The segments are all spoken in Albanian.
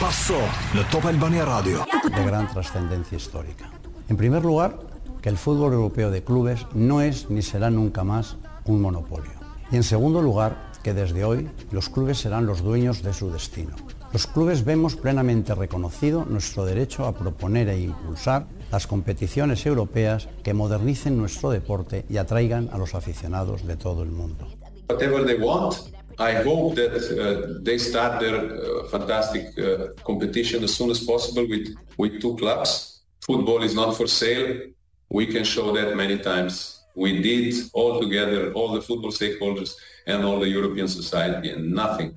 Passo në Top Albania Radio. Ja, ja, ja. En primer lugar, que el fútbol europeo de clubes no es ni será nunca más un monopolio. Y en segundo lugar, que desde hoy los clubes serán los dueños de su destino. Los clubes vemos plenamente reconocido nuestro derecho a proponer e impulsar las competiciones europeas que modernicen nuestro deporte y atraigan a los aficionados de todo el mundo. I hope that uh, they start their uh, fantastic uh, competition as soon as possible with two clubs. football is not for sale. We can show that many times. We did all together, all the football stakeholders and all the European society and nothing,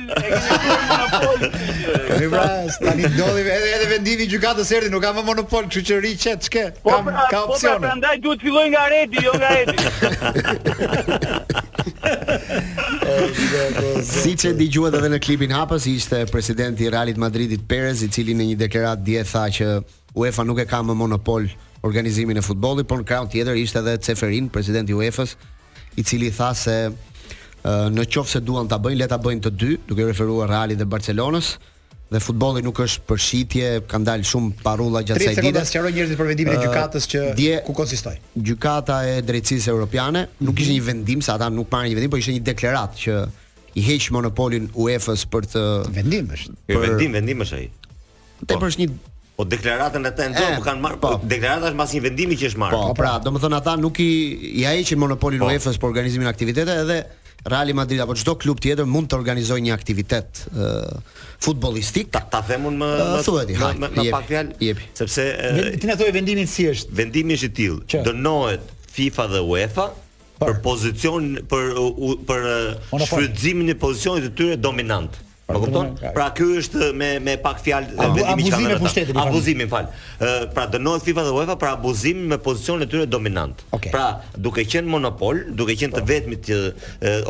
Ne pra, tani doli edhe edhe vendimi i gjykatës erdhi, nuk ka më monopol, kështu që ri çet çke. Po, ka pra, ka po, pra, opsione. Prandaj duhet të filloj nga Redi, jo nga Edi. Siç e dëgjuat edhe në klipin hapës, ishte presidenti i Realit Madridit Perez, i cili në një deklaratë dje tha që UEFA nuk e ka më monopol organizimin e futbollit, por në krahun tjetër ishte edhe Ceferin, president i UEFA-s, i cili tha se në qoftë se duan ta bëjnë, le ta bëjnë të dy, duke iu referuar Realit dhe Barcelonës dhe futbolli nuk është për shitje, kanë dalë shumë parulla gjatë kësaj dite. 30 sekonda sqaroji njerëzit për vendimin e gjykatës që dje, ku konsistoi. Gjykata e Drejtësisë Europiane nuk mm -hmm. ishte një vendim, se ata nuk marrin një vendim, por ishte një deklaratë që i heq monopolin UEFA-s për të vendim është. Për vendim, vendim është ai. Te po. për një Po deklarata në tenë do po kanë marrë. Po deklarata është mbas një vendimi që është marrë. Po, po pra, domethënë ata ia heqin monopolin po. UEFA-s për organizimin e aktiviteteve edhe Real Madrid apo çdo klub tjetër mund të organizojë një aktivitet uh, futbollistik. Ta, ta them unë me më më, më, më pak fjalë, sepse ti na thoje vendimi si është. Vendimi është i tillë, dënohet FIFA dhe UEFA për, për pozicion për për shfrytëzimin e pozicionit të tyre dominant. Pra, po kupton? Pra ky është me me pak fjalë vendimi që kanë pushtet. Abuzimi, fal. Pra dënohet FIFA dhe UEFA për abuzim me pozicionin e tyre dominant. Okay. Pra, duke qenë monopol, duke qenë të po. vetmit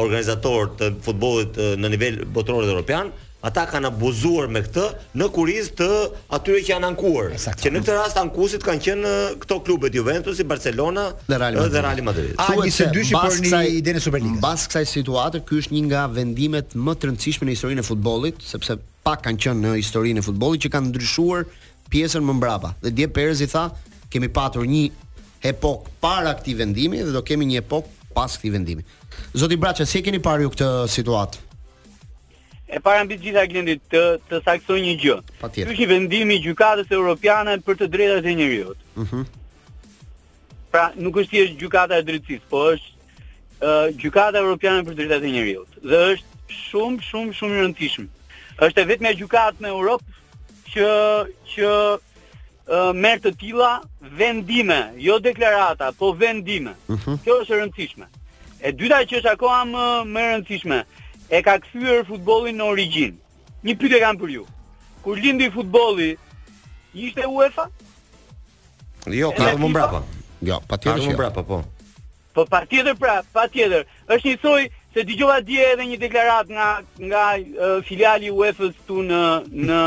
organizatorë të futbollit në nivel botëror dhe europian, ata kanë abuzuar me këtë në kurriz të atyre që janë ankuar, që në këtë rast ankuesit kanë qenë këto klubet Juventusi, Barcelona dhe Reali i Madridit. Thuhet se mbas kësaj situate ky është një nga vendimet më të rëndësishme në historinë e futbollit, sepse pak kanë qenë në historinë e futbollit që kanë ndryshuar pjesën më mbrapa. Dhe dje Perezi tha, kemi patur një epokë para këtij vendimi dhe do kemi një epokë pas këtij vendimi. Zoti Braçe, si e keni parë ju këtë situatë? E para mbi të gjitha Glendi, të të saksoj një gjë. Ky është vendimi i gjykatës europiane për të drejtat e njeriut. Mhm. Uh -huh. Pra, nuk është thjesht gjykata e drejtësisë, po është uh, gjykata europiane për drejtat e njeriut dhe është shumë shumë shumë i rëndësishëm. Është e vetmja gjykatë në Europë që që Merr të tilla vendime, jo deklarata, po vendime. Kjo është e rëndësishme. E dyta që është akoma më e rëndësishme, e ka kthyer futbollin në origjinë. Një pyetje kam për ju. Kur lindi futbolli, ishte UEFA? Jo, ka më mbrapa. Jo, patjetër që. Ka më mbrapa, po. Po patjetër pra, patjetër. Është një, thoj, se dëgjova dje edhe një deklaratë nga nga filiali i UEFA-s këtu në në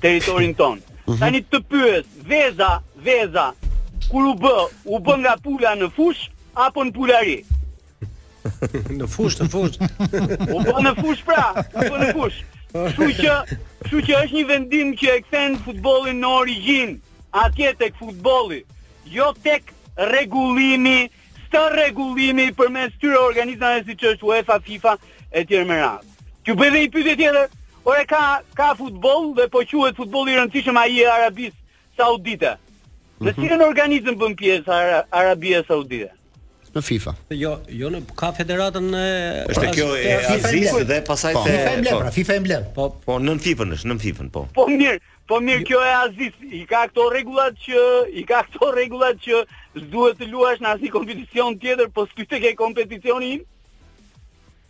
territorin ton. Mhm. Tani të pyes, veza, veza, kur u bë, u bë nga pula në fushë apo në pulari? Në fushë, në fushë. U bë në fushë pra, u bë në fushë. Kështu që, kështu që është një vendim që e kthen futbollin në origjinë, atje tek futbolli. jo tek rregullimi, se rregullimi përmes këtyre organizatave siç është UEFA, FIFA e tjerë me radhë. Ju bëj dhe një pyetje tjetër. Ore ka ka futboll dhe po quhet futboll i rëndësishëm ai i Arabisë Saudite. Në cilin organizëm bën pjesë Arabia Saudite? në FIFA. Jo, jo në ka federatën e Është kjo e Azisë dhe pastaj po. te FIFA e mbledh, po. pra FIFA e mbledh. Po, po nën FIFA-n është, nën FIFA-n, po. Po mirë, po mirë kjo e Azis, i ka këto rregullat që i ka këto rregullat që s'duhet të luash në asnjë kompeticion tjetër, po s'ke te kompeticionin.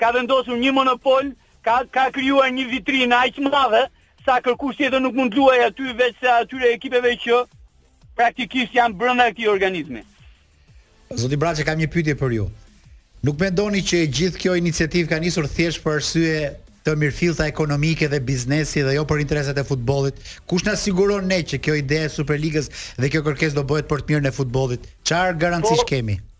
ka vendosur një monopol, ka ka krijuar një vitrinë aq të madhe sa kërkush tjetër nuk mund të luajë aty veçse atyre ekipeve që praktikisht janë brenda këtij organizmi. Zoti Braçe kam një pyetje për ju. Nuk mendoni që e gjithë kjo iniciativë ka nisur thjesht për arsye të mirëfillta ekonomike dhe biznesi dhe jo për interesat e futbollit. Kush na siguron ne që kjo ide e Superligës dhe kjo kërkesë do bëhet për të mirën e futbollit? Çfarë garancish kemi?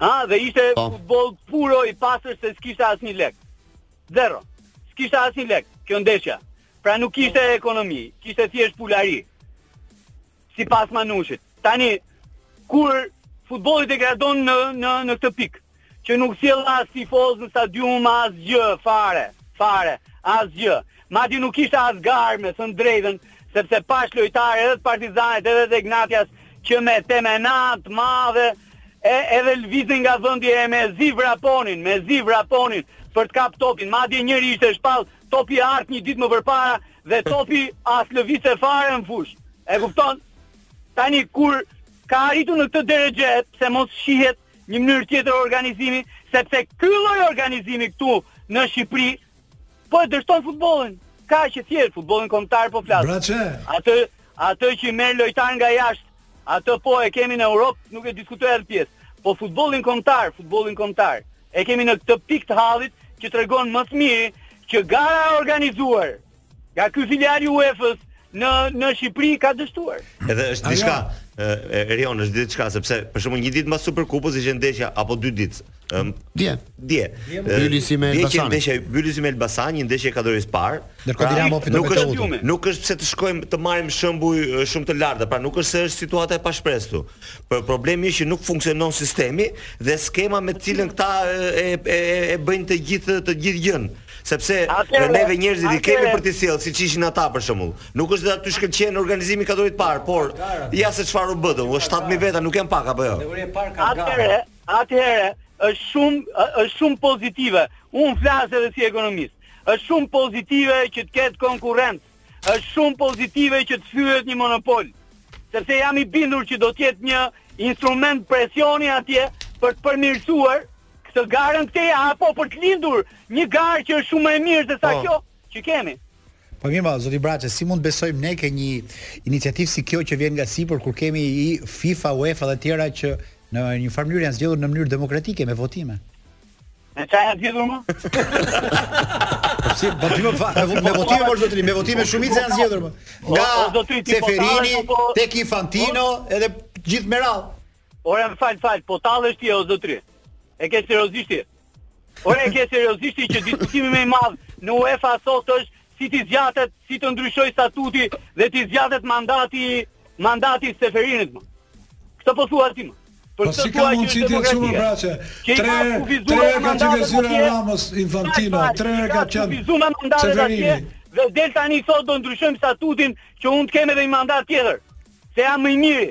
Ha, dhe ishte pa. Po. futboll puro i pastër se s'kishte asnjë lek. Zero. S'kishte asnjë lek kjo ndeshja. Pra nuk kishte po. ekonomi, kishte thjesht pulari. Sipas Manushit. Tani, kur futbolli degradon në, në, në këtë pikë, që nuk sjell as tifoz në stadium asgjë fare, fare, asgjë. Madje nuk ishte as garë me thënë të drejtën, sepse pashë lojtarë edhe të Partizanit edhe të Egnatias që me temenatë të madhe e edhe lëviznin nga vendi e mezi vraponin, mezi vraponin për të kap topin. Madje njëri ishte shpall topi i artë një ditë më përpara dhe topi as e lëvizte fare në fushë. E kupton? Tani kur ka arritur në këtë derexhe, pse mos shihet një mënyrë tjetër organizimi, sepse ky lloj organizimi këtu në Shqipëri Po e dështon futbollin. Ka që herë futbollin kombëtar po flas. Braçe. Atë atë që merr lojtarë nga jashtë, atë po e kemi në Europë, nuk e diskutoj atë pjesë. Po futbollin kombëtar, futbollin kombëtar. E kemi në këtë pikë të hallit që tregon më së miri që gara e organizuar nga ky filial i UEFA-s në në Shqipëri ka dështuar. Edhe është diçka Erion është diçka sepse për shembull një ditë mbas Superkupës ishte ndeshja apo dy ditë. Ëm dje. Dje. Bylisi me Elbasan. Dje ndeshja Bylisi me Elbasan, një ndeshje kategorisë së parë. Ndërkohë pra, Dinamo fiton me Teutën. Nuk është pse të shkojmë të marrim shembuj shumë të lartë, pra nuk është se është situata e pashpresë këtu. Por problemi është që nuk funksionon sistemi dhe skema me të cilën këta e e, e bëjnë të gjithë të gjithë gjënë. Sepse dhe neve njerëzit i kemi për t'i sjellë siç ishin ata për shembull. Nuk është se aty shkëlqen organizimi i kategorisë së parë, por ja se çfarë u bë domethënë, shtatë mijë veta nuk janë pak apo jo. Atëherë, atëherë është shumë është shumë pozitive. Unë flas edhe si ekonomist. Është shumë pozitive që të ketë konkurrencë. Është shumë pozitive që të thyhet një monopol. Sepse jam i bindur që do të jetë një instrument presioni atje për të përmirësuar Këtë garën këtë apo për të lindur një garë që është shumë më e mirë se sa kjo që kemi. Po mirë, zoti Braçe, si mund të besojmë ne ke një iniciativë si kjo që vjen nga sipër kur kemi i FIFA, UEFA dhe tjera që në një farë mënyrë janë zgjedhur në mënyrë demokratike me votime. Me ça janë zgjedhur më? Po si, po di më fare, me votime mo zotri, me votime shumica janë zgjedhur më. Nga Çeferini, tek Infantino, edhe gjithë me radhë. Ore më fal fal, po tallesh ti o zotri. E ke seriozisht ti? Ore e ke seriozisht ti që diskutimi më i madh në UEFA sot është si t'i zgjatet, si të ndryshojë statuti dhe t'i zgjatet mandati mandati i Çeferinit. Këtë po thua ti më. Për po si ka mundësi të qëmë Braçe? Tre, tre herë ka qenë ke zyra e Ramës, Infantino, tre herë ka qënë Çeferini. Dhe del tani sot do ndryshojmë statutin që unë të kem edhe një mandat tjetër. Se jam më i miri.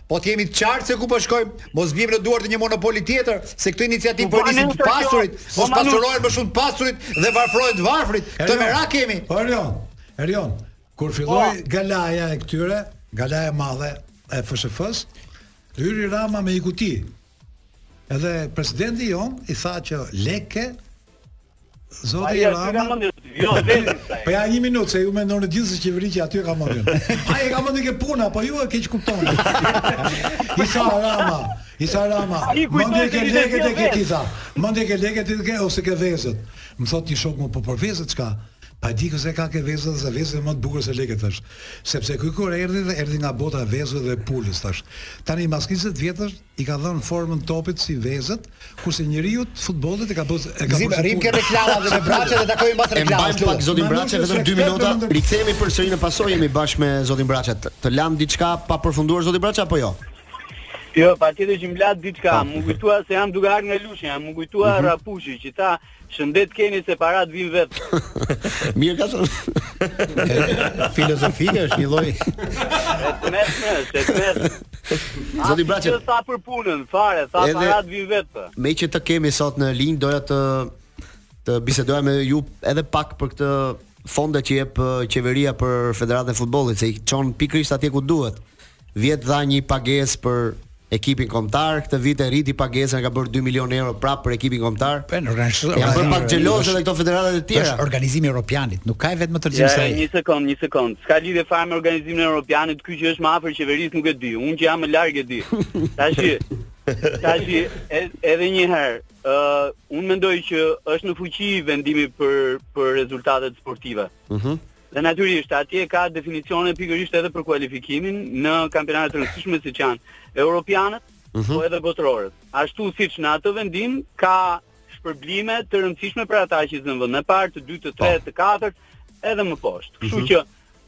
Po të jemi të qartë se ku po shkojmë, mos bjemi në duar të një monopoli tjetër, se këto iniciativë po, po nisin të po, pasurit, po, mos pasurohen më shumë të pasurit dhe varfrohen të varfrit. Këtë merak kemi. Po Erion, Erion, kur filloi galaja e këtyre, galaja e madhe e FSHF-s, hyri Rama me ikuti. Edhe presidenti jonë i tha që leke Zoti Rama. Jo, vetë. Po ja një minutë se ju mendoni gjithë se qeveri që aty ka mendjen. Ai e ka mendjen ke puna, po ju e keqkuptoni. I tha Rama, i tha Rama. Mendjen ke lekët e ke ti tha. Mendjen ke lekët e ke ose ke vezët. Më thotë një shok më po për vezët çka? Pa di pse e ka ke vezët dhe vezët më të bukur se lekët thashë. Sepse ky kur erdhi dhe erdhi nga bota e vezëve dhe pulës thashë. Tani mas 20 vjetësh I ka dhënë formën topit si vezët, kurse njeriut të futbollit e ka bërë e ka bërë. Gëzim, rrimë ke reklama dhe me Braçe dhe takojmë pas reklamës. Mbajmë pak zotin Braçe vetëm 2 minuta. Rikthehemi përsëri në Pas Loje jemi bashkë me zotin Braçe. Të lam diçka pa përfunduar zoti Braçe apo jo? Jo, patjetër që më latë diçka. Po. Më kujtua se jam duke ardhur nga Lushnja, më kujtua mm -hmm. Rapushi që tha Shëndet keni se parat vin vet. Mirë ka thënë. Filozofia është një lloj. Mesme, se mes. Zoti Braçe. Sa për punën, fare, sa edhe, parat vin vet. Po. Meqë të kemi sot në linjë doja të të bisedoja me ju edhe pak për këto fonde që jep qeveria për Federatën e Futbollit, se i çon pikërisht atje ku duhet. Vjet dha një pagesë për ekipin kombëtar, këtë vit e rriti pagesën, ka bërë 2 milionë euro prapë për ekipin kombëtar. Po në organizim. Ja bën pak xheloze edhe këto federata të tjera. Është organizimi europianit, nuk ka vetë më të gjithë ai. Një sekond, një sekond. S'ka lidhje fare me organizimin e europianit, ky që është më afër qeverisë nuk e di. Unë që jam më larg e di. Tashi, tashi edhe një herë, ë uh, unë mendoj që është në fuqi vendimi për për rezultatet sportive. Mhm. Uh Dhe natyrisht, atje ka definicione pikërisht edhe për kualifikimin në kampionate të rëndësishme siç janë europianët, mm -hmm. po edhe botërorët. Ashtu siç në atë vendim ka shpërblime të rëndësishme për ata që zënë vend të parë, të dytë, të po. tretë, të katërt, edhe më poshtë. Kështu mm -hmm. që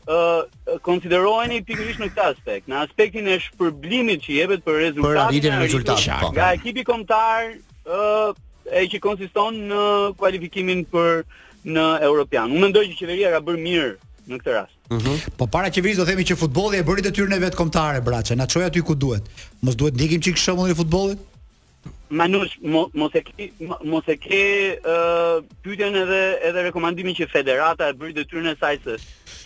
ë uh, konsiderojeni pikërisht në këtë aspekt, në aspektin e shpërblimit që jepet për rezultatin për e rezultatit. Po. Nga ekipi kombëtar ë uh, e që konsiston në kualifikimin për uh, në Europian. Unë mendoj që qeveria ka bërë mirë në këtë rast. Mm -hmm. Po para qeverisë do themi që futbolli e bëri detyrën e vet kombëtare Braçe, na çoi aty ku duhet. Mos duhet ndjekim çik shembullin e futbollit? Manush, mos e ke mos e ke ë uh, pyetjen edhe edhe rekomandimin që federata e bëri detyrën e saj se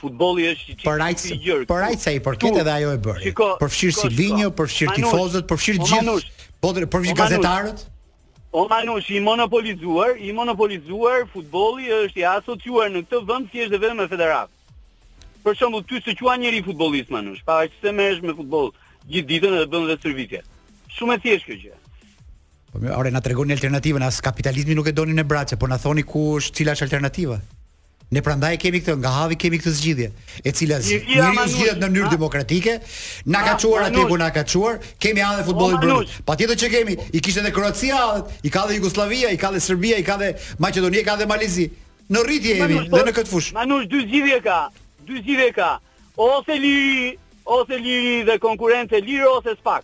futbolli është çik për ai i gjerë. Për ai sa i përket edhe ajo e bëri. Përfshirë Silvinjon, përfshirë tifozët, përfshirë gjithë. Po, përfshirë gazetarët. Manush, O Manush, i monopolizuar, i monopolizuar, futbolli është i asociuar në këtë vend thjesht dhe vetëm me federatë. Për shembull, ty s'të quan njeri futbollist Manush, paçka se merresh me futboll gjithë ditën dhe bën dhe stërvitje. Shumë e thjeshtë kjo gjë. Po më ore na tregoni alternativën, as kapitalizmi nuk e doni ne Braçe, po na thoni kush është cila është alternativa? Ne prandaj e kemi këtë, ngaqë e kemi këtë zgjidhje, e cila njeriu zgjidhet në mënyrë demokratike, na ka çuar atje ku na ka çuar, kemi edhe futbollin bërë. Patjetër që kemi, i kishte edhe Kroacia, i ka edhe Jugosllavia, i ka edhe Serbia, i ka edhe Maqedonia, i ka edhe Mali i Zi. Në rritje jemi dhe në këtë fushë. Manush dy zgjidhje ka, dy zgjidhje ka. Ose liri, ose liri dhe konkurrencë e lirë ose SPAK.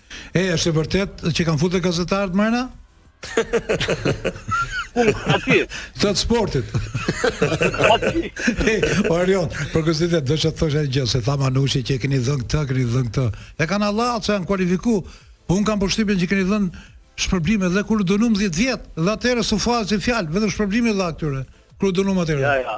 E, është e vërtet që kanë futur gazetarët mrena? Ku aty? Të të sportit. O Arion, për këtë desha të thosha një gjë, se tha Manushi që e keni dhënë këtë, keni dhënë këtë. E kanë hallall, që janë kualifiku, po unë kam përshtypjen që keni dhënë shpërblime dhe kur dënum 10 vjet, dhe atëherë s'u fol asnjë fjalë, vetëm shpërblimi dha atyre. Kur dënum atëherë. Ja, ja.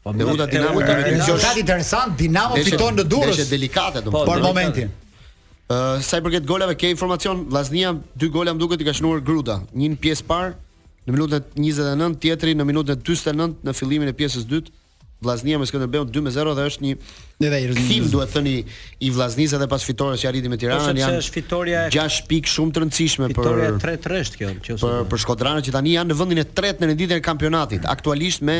Po do të thotë Dinamo do të jetë. Është interesant, Dinamo fiton në Durrës. Është delikate domosdoshmë. Po, për momentin. Ë, uh, sa i përket golave, ke informacion Vllaznia dy gola më duket i ka shënuar Gruda. Një në pjesën e parë në minutën 29, tjetri në minutën 49 në fillimin e pjesës së dytë. Vllaznia me Skënderbeun 2-0 dhe është një kthim duhet thënë i Vllaznisë edhe pas fitores që arriti me po, Tiranën janë. Është fitorja e 6 pikë shumë të rëndësishme për fitorja e tretë rresht kjo që është. Për për shkodranët që tani janë në vendin e tretë në renditjen e kampionatit, aktualisht me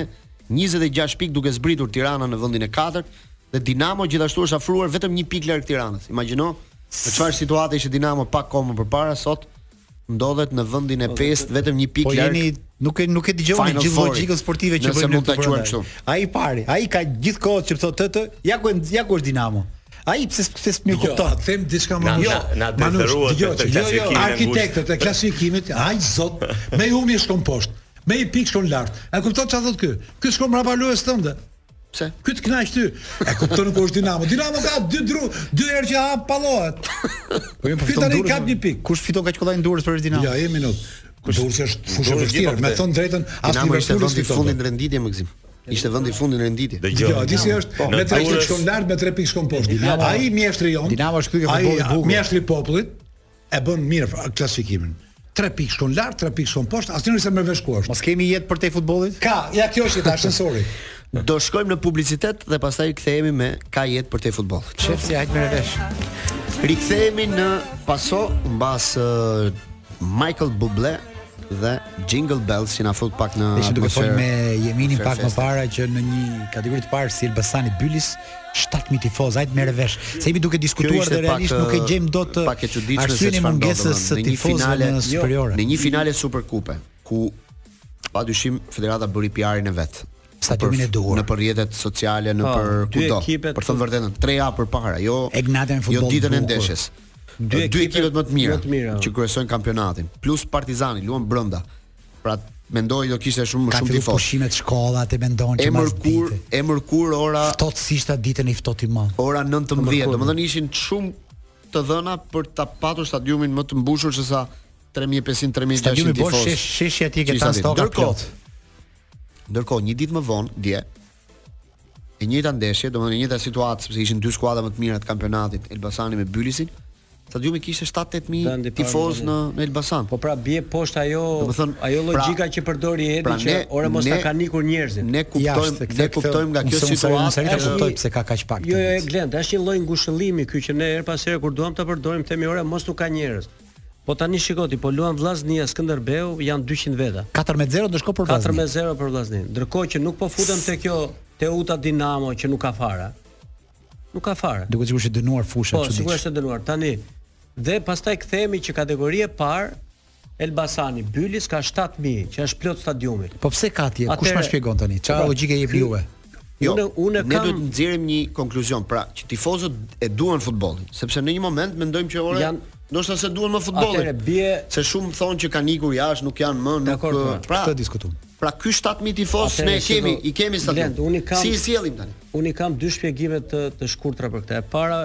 26 pikë duke zbritur Tiranën në vendin e katërt dhe Dinamo gjithashtu është afruar vetëm një pikë larg Tiranës. Imagjino se çfarë situate ishte Dinamo pak kohë më përpara sot ndodhet në vendin e 5 po, vetëm një pikë po, larg. Po jeni nuk e nuk e dëgjoni gjithë logjikën sportive që bëjnë nëse mund ta quajmë kështu. Ai pari, ai ka gjithë kohë që thotë të, ja ku ja ku është Dinamo. Ai pse pse më kupton? Jo, them diçka më mirë. Na na dëruat jo, të klasifikimit. Jo, jo, arkitektët e klasifikimit, ai zot, me humje shkon poshtë. Me një pikë shkon lart. E kupton çfarë thotë ky? Ky shkon mbrapa lojës tënde. Pse? Ky të kënaq ty. E kupton ku është Dinamo. Dinamo ka dy dru, dy herë që hap pallohet. Po jemi fiton në Durrës. Ka një pikë. Kush fiton kaq kollaj në Durrës përveç Dinamos? Ja, një minutë. Kush Durrës është fushë e vështirë, me thënë të drejtën, as nuk është vendi i fundit në renditje më Gëzim. Ishte vendi i fundit në renditje. Dëgjo. Ja, a di si është po, me 3 pikë shkon lart, me 3 pikë shkon poshtë. Ai mjeshtri jonë. Dinamo është ky që futbolli bukur. Ai mjeshtri i popullit. E bën mirë klasifikimin. Tre pikë shkon lart, tre pikë shkon poshtë, asnjëri s'e merr vesh ku është. Mos kemi jetë përtej futbollit? Ka, ja kjo është jeta, ashensori. Do shkojmë në publicitet dhe pastaj kthehemi me ka jetë përtej futbollit. Shef si hajt merre vesh. Rikthehemi në paso mbas uh, Michael Bublé dhe Jingle Bells që na fut pak në atmosferë. Ishim duke folur me Jeminin pak më para që në një kategori të parë si Elbasani-Bylis shtatë mijë tifozë, hajt merre vesh. Se jemi duke diskutuar dhe realisht pak, nuk e gjejmë dot të pak e çuditshme se çfarë mungesës së tifozëve në jo, superiore. Në një finale Superkupe ku pa dyshim federata bëri PR-in e vet. Stadiumin e duhur. Nëpër rrjetet sociale, në po, për kudo. Për të vërtetën, 3 javë përpara, jo. Egnatin futboll. Jo ditën e ndeshjes. Dy ekipet më të mira që kryesojnë kampionatin, plus Partizani luan brenda. Pra mendoj do kishte shumë më shumë tifozë. Kanë filluar pushimet shkolla ti mendon që e mërkurë e mërkurë ora ftohtësisht atë ditën ishte ftohtë më. Ora 19, domethënë ishin shumë të dhëna për ta patur stadiumin më të mbushur se sa 3500 3600 tifozë. Stadiumi bosh sheshi sheshi aty që ka qenë plot plot, ndërkohë një ditë më vonë dje e njëjta ndeshje, domethënë e njëjta situatë sepse ishin dy skuadrat më të mira të kampionatit, Elbasani me Bylisin. Stadiumi kishte 7-8000 tifozë në në Elbasan. Po pra bie poshtë ajo, domethënë ajo pra, logjika pra, që përdori Edi pra që ora, moti, kanë ikur njerëzit. Ne kuptojmë, ne kuptojmë nga kjo situatë, ne kuptojmë pse ka kaq pak. Jo, jo, Glend, është një lloj ngushëllimi ky që ne herë pas here kur duam ta përdorim themi ora, moti, s'ka njerëz. Po tani shiko ti, po luan Vllaznia Skënderbeu, janë 200 veta. 4 me 0 do shko për Vllaznin. 4 me 0 për Vllaznin. Ndërkohë që nuk po futem te kjo Teuta Dinamo që nuk ka fare. Nuk ka fare. Duket sikur është dënuar fusha çuditshme. Po, sikur është dënuar. Tani dhe pastaj kthehemi që kategoria e parë Elbasani Bylis ka 7000, që është plot stadiumi. Po pse ka atje? Kush ma shpjegon tani? Çfarë logjike jep juve? Jo, unë unë kam... ne duhet të nxjerrim një konkluzion, pra që tifozët e duan futbollin, sepse në një moment mendojmë që ore janë ndoshta s'e duan më futbollin. Atëherë bie se shumë thonë që kanë ikur jashtë, nuk janë më në kërë. Pra, pra, këtë diskutojmë. Pra ky 7000 tifoz ne kemi, i kemi stadium. Si i sjellim tani. Unë kam dy shpjegime të të shkurtra për këtë. E para,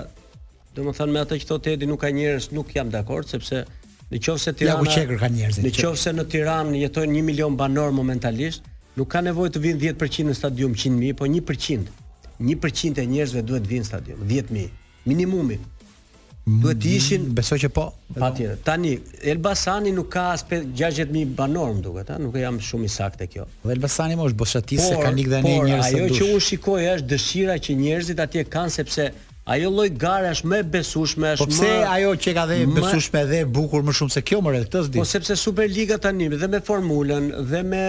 domethënë me atë që thotë Edi nuk ka njerëz, nuk jam dakord sepse Në qoftë se Tirana Ja që ka njerëz. Në qoftë se në Tiranë jetojnë 1 milion banorë momentalisht, nuk ka nevojë të vinë 10% në stadium 100 mijë, po 1%. 1% e njerëzve duhet të vinë në stadium, 10 mijë minimumi. Duhet të ishin, mm, besoj që po. Patjetër. Tani Elbasani nuk ka as 60 mijë banorë, më duket, a nuk jam shumë i saktë kjo. Po Elbasani më është boshatisë se kanë ikë dhe njerëz sa të dush. Ajo që unë shikoj është dëshira që njerëzit atje kanë sepse Ajo lloj gare është më e besueshme, është më Po pse ajo që ka dhe e besueshme dhe e bukur më shumë se kjo ore këtë s'di. Po sepse Superliga tani dhe me formulën dhe me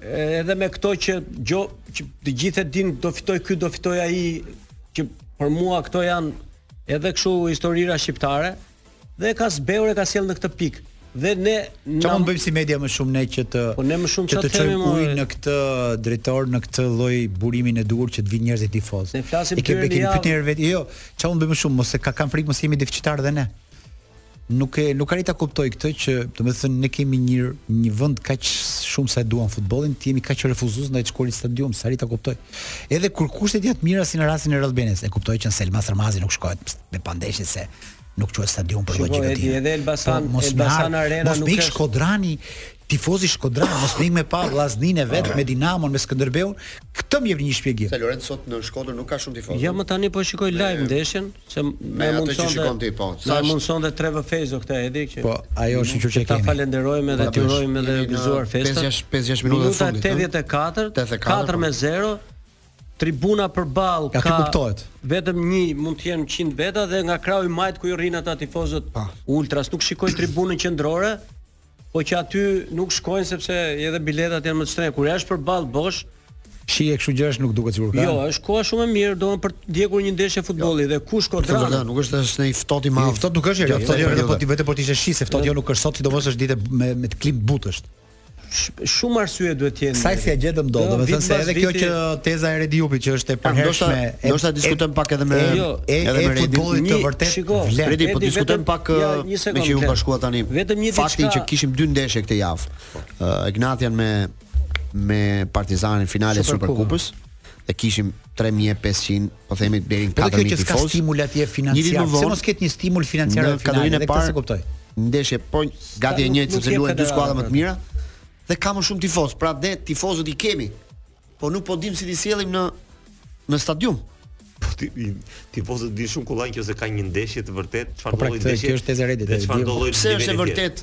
edhe me këto që gjo që të gjithë e dinë do fitoj ky do fitoj ai që për mua këto janë edhe kështu historira shqiptare. Dhe e ka zbehur e ka sjell në këtë pikë. Dhe ne çfarë mund të bëjmë si media më shumë ne që të po ne më shumë që të çojmë ujë në këtë drejtim, në këtë lloj burimin e duhur që të vinë njerëzit tifoz. Ne flasim për këtë javë. Pyetni njëherë veten, jo, çfarë mund të bëjmë më shumë, mos e ka kanë frikë mos jemi deficitar dhe ne. Nuk e nuk arrij ta kuptoj këtë që, domethënë ne kemi një një vend kaq shumë sa e duam futbollin, të jemi kaq refuzues ndaj të shkuarit në stadium, s'e arrij ta kuptoj. Edhe kur kushtet janë të mira si në rastin e Air Albanias, e kuptoj që në Selman Stërmasi nuk shkohet me pa ndeshje se nuk quhet stadium për logjikën e tij. Edhe po, Elbasan, po, Elbasan Arena mos nuk është. Mos Shkodrani, tifozi shkodran, mos me ik me pa Vllaznin e vet me Dinamon me Skënderbeun, këtë më jepni një shpjegim. Se Lorenc sot në Shkodër nuk ka shumë tifozë. Ja më tani po shikoj live ndeshjen, se me ato që shikon ti po. Se na e mundëson dhe TV Fejzo këtë e di që. Po, ajo është që çekemi. Ta falenderojmë dhe të urojmë edhe gëzuar festa. 5-6 minutat e fundit. Minuta 84, 4 me 0. Tribuna përballë ka. Aty kuptohet. Vetëm një mund të jenë 100 veta dhe nga krahu i majtë ku rrinë ata tifozët pa. Ultras nuk shikoj tribunën qendrore, po që aty nuk shkojnë sepse edhe biletat janë më të shtrenjta. Kur është përballë bosh, Shi e kështu gjësh nuk duket sikur ka. Jo, është koha shumë e mirë, domethënë për të ndjekur një ndeshje futbolli jo. dhe në Shkodër. Fëndërna, nuk është as një ftohtë i madh. Ftohtë nuk është, jo, ftohtë jo, vetëm po të vetëm po të ishte shi se ftohtë jo. jo nuk është sot, sidomos është ditë me me klimë të butë. shumë arsye duhet të jenë. Sa si e gjetëm do, do të thënë se edhe kjo që teza e Redit që është e përhershme, ndoshta diskutojmë pak edhe me jo, edhe me Rediupin të vërtetë. Shiko, Redi po diskutojmë pak meqë u bashkua tani. Vetëm një fakti që kishim dy ndeshje këtë javë. Egnatian me me Partizanin finale Superkupës dhe kishim 3500 po themi deri në 4000 tifozë. Kjo që ka stimul atje financiar, pse mos ketë një stimul financiar në kategorinë e parë? Këtë kuptoj. Ndeshje po gati e njëjtë sepse luajnë dy skuadra më të mira dhe ka më shumë tifozë, pra ne tifozët i kemi. Po nuk po dimë si t'i sjellim në në stadium. Po ti tifozi e di shumë kollaj që se ka një ndeshje të vërtet, çfarë po pra, ndodhi ndeshje? Kjo është teza e Redit. Çfarë do të ndeshje? Është e vërtet.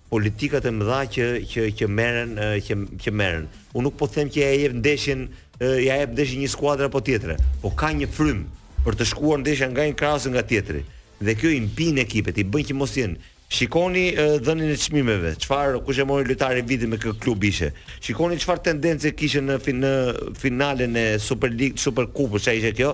politikat e mëdha që që që merren që që merren. Unë nuk po them që ja jep ndeshjen ja jep ndeshjen një skuadre apo tjetre, po ka një frymë për të shkuar ndeshja nga një krah a nga tjetri. Dhe kjo i mpin ekipet, i bën që mos jenë. Shikoni dhënien e çmimeve, çfarë kush e mori lojtarin e vitit me kë klub ishte. Shikoni çfarë tendence kishte në fin, në finalen e Super League, Superkupës, çfarë ishte kjo?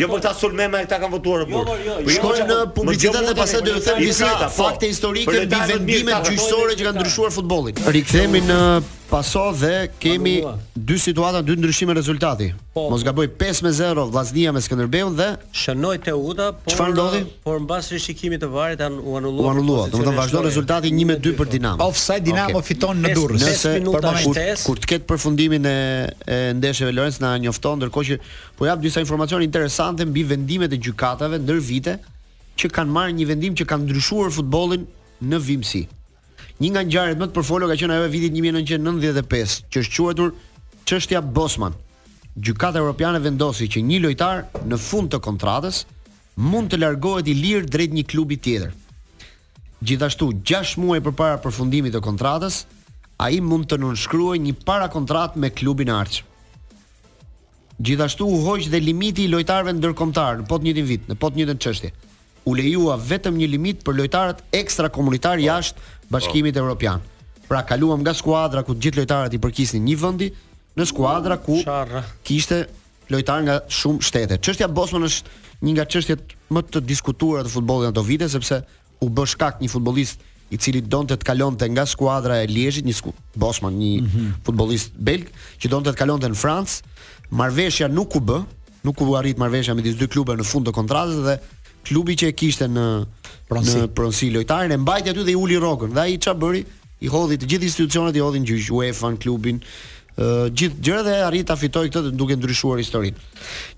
Jo për këta sulmuesit këta kanë votuar o burrë. Shkojmë në publicitet dhe pastaj do t'ju them disa po. fakte historike mbi vendimet gjyqësore që kanë ndryshuar futbollin. Rikthehemi në Paso dhe kemi dy situata, dy ndryshime rezultati. Po. Mos gaboj 5 me 0 Vllaznia me Skënderbeun dhe shënoi Teuta, por çfarë ndodhi? Por mbas rishikimit të VAR-it u anullua. U anullua, domethënë vazhdon rezultati 1 me 2 për Dinamo. Offside Dinamo fiton në Durrës. Nëse për momentin kur të ketë përfundimin e ndeshjeve Lorenc na njofton ndërkohë që Po jap disa informacione interesante mbi vendimet e gjykatave ndër vite që kanë marrë një vendim që kanë ndryshuar futbollin në vijimësi. Një nga ngjarjet më të përfolura ka qenë ajo e vitit 1995, që është quajtur çështja Bosman. Gjykata Europiane vendosi që një lojtar në fund të kontratës mund të largohet i lirë drejt një klubi tjetër. Gjithashtu, 6 muaj përpara përfundimit të kontratës, ai mund të nënshkruajë një parakontratë me klubin e ardhshëm. Gjithashtu u hoq dhe limiti i lojtarëve ndërkombëtarë në po të njëjtin vit, në po të njëjtën çështje. U lejua vetëm një limit për lojtarët ekstrakomunitarë jashtë Bashkimit Europian. Pra kaluam nga skuadra ku të gjithë lojtarët i përkisnin një vendi në skuadra ku kishte lojtarë nga shumë shtete. Çështja Bosman është një nga çështjet më të diskutuara të futbollit në ato vite sepse u bë shkak një futbollist i cili donte të kalonte nga skuadra e Liezhit, një sku, Bosman, një mm -hmm. futbollist belg që donte të kalonte në Francë, marrëveshja nuk u bë, nuk u arrit marrëveshja midis dy klubeve në fund të kontratës dhe klubi që e kishte në pronësi, në pronësi lojtarin e mbajti aty dhe i uli rrogën. Dhe ai ça bëri? I hodhi të gjithë institucionet, i hodhi në gjyq, UEFA-n, klubin, ë uh, gjithë gjërat dhe arriti ta fitojë këtë duke ndryshuar historinë.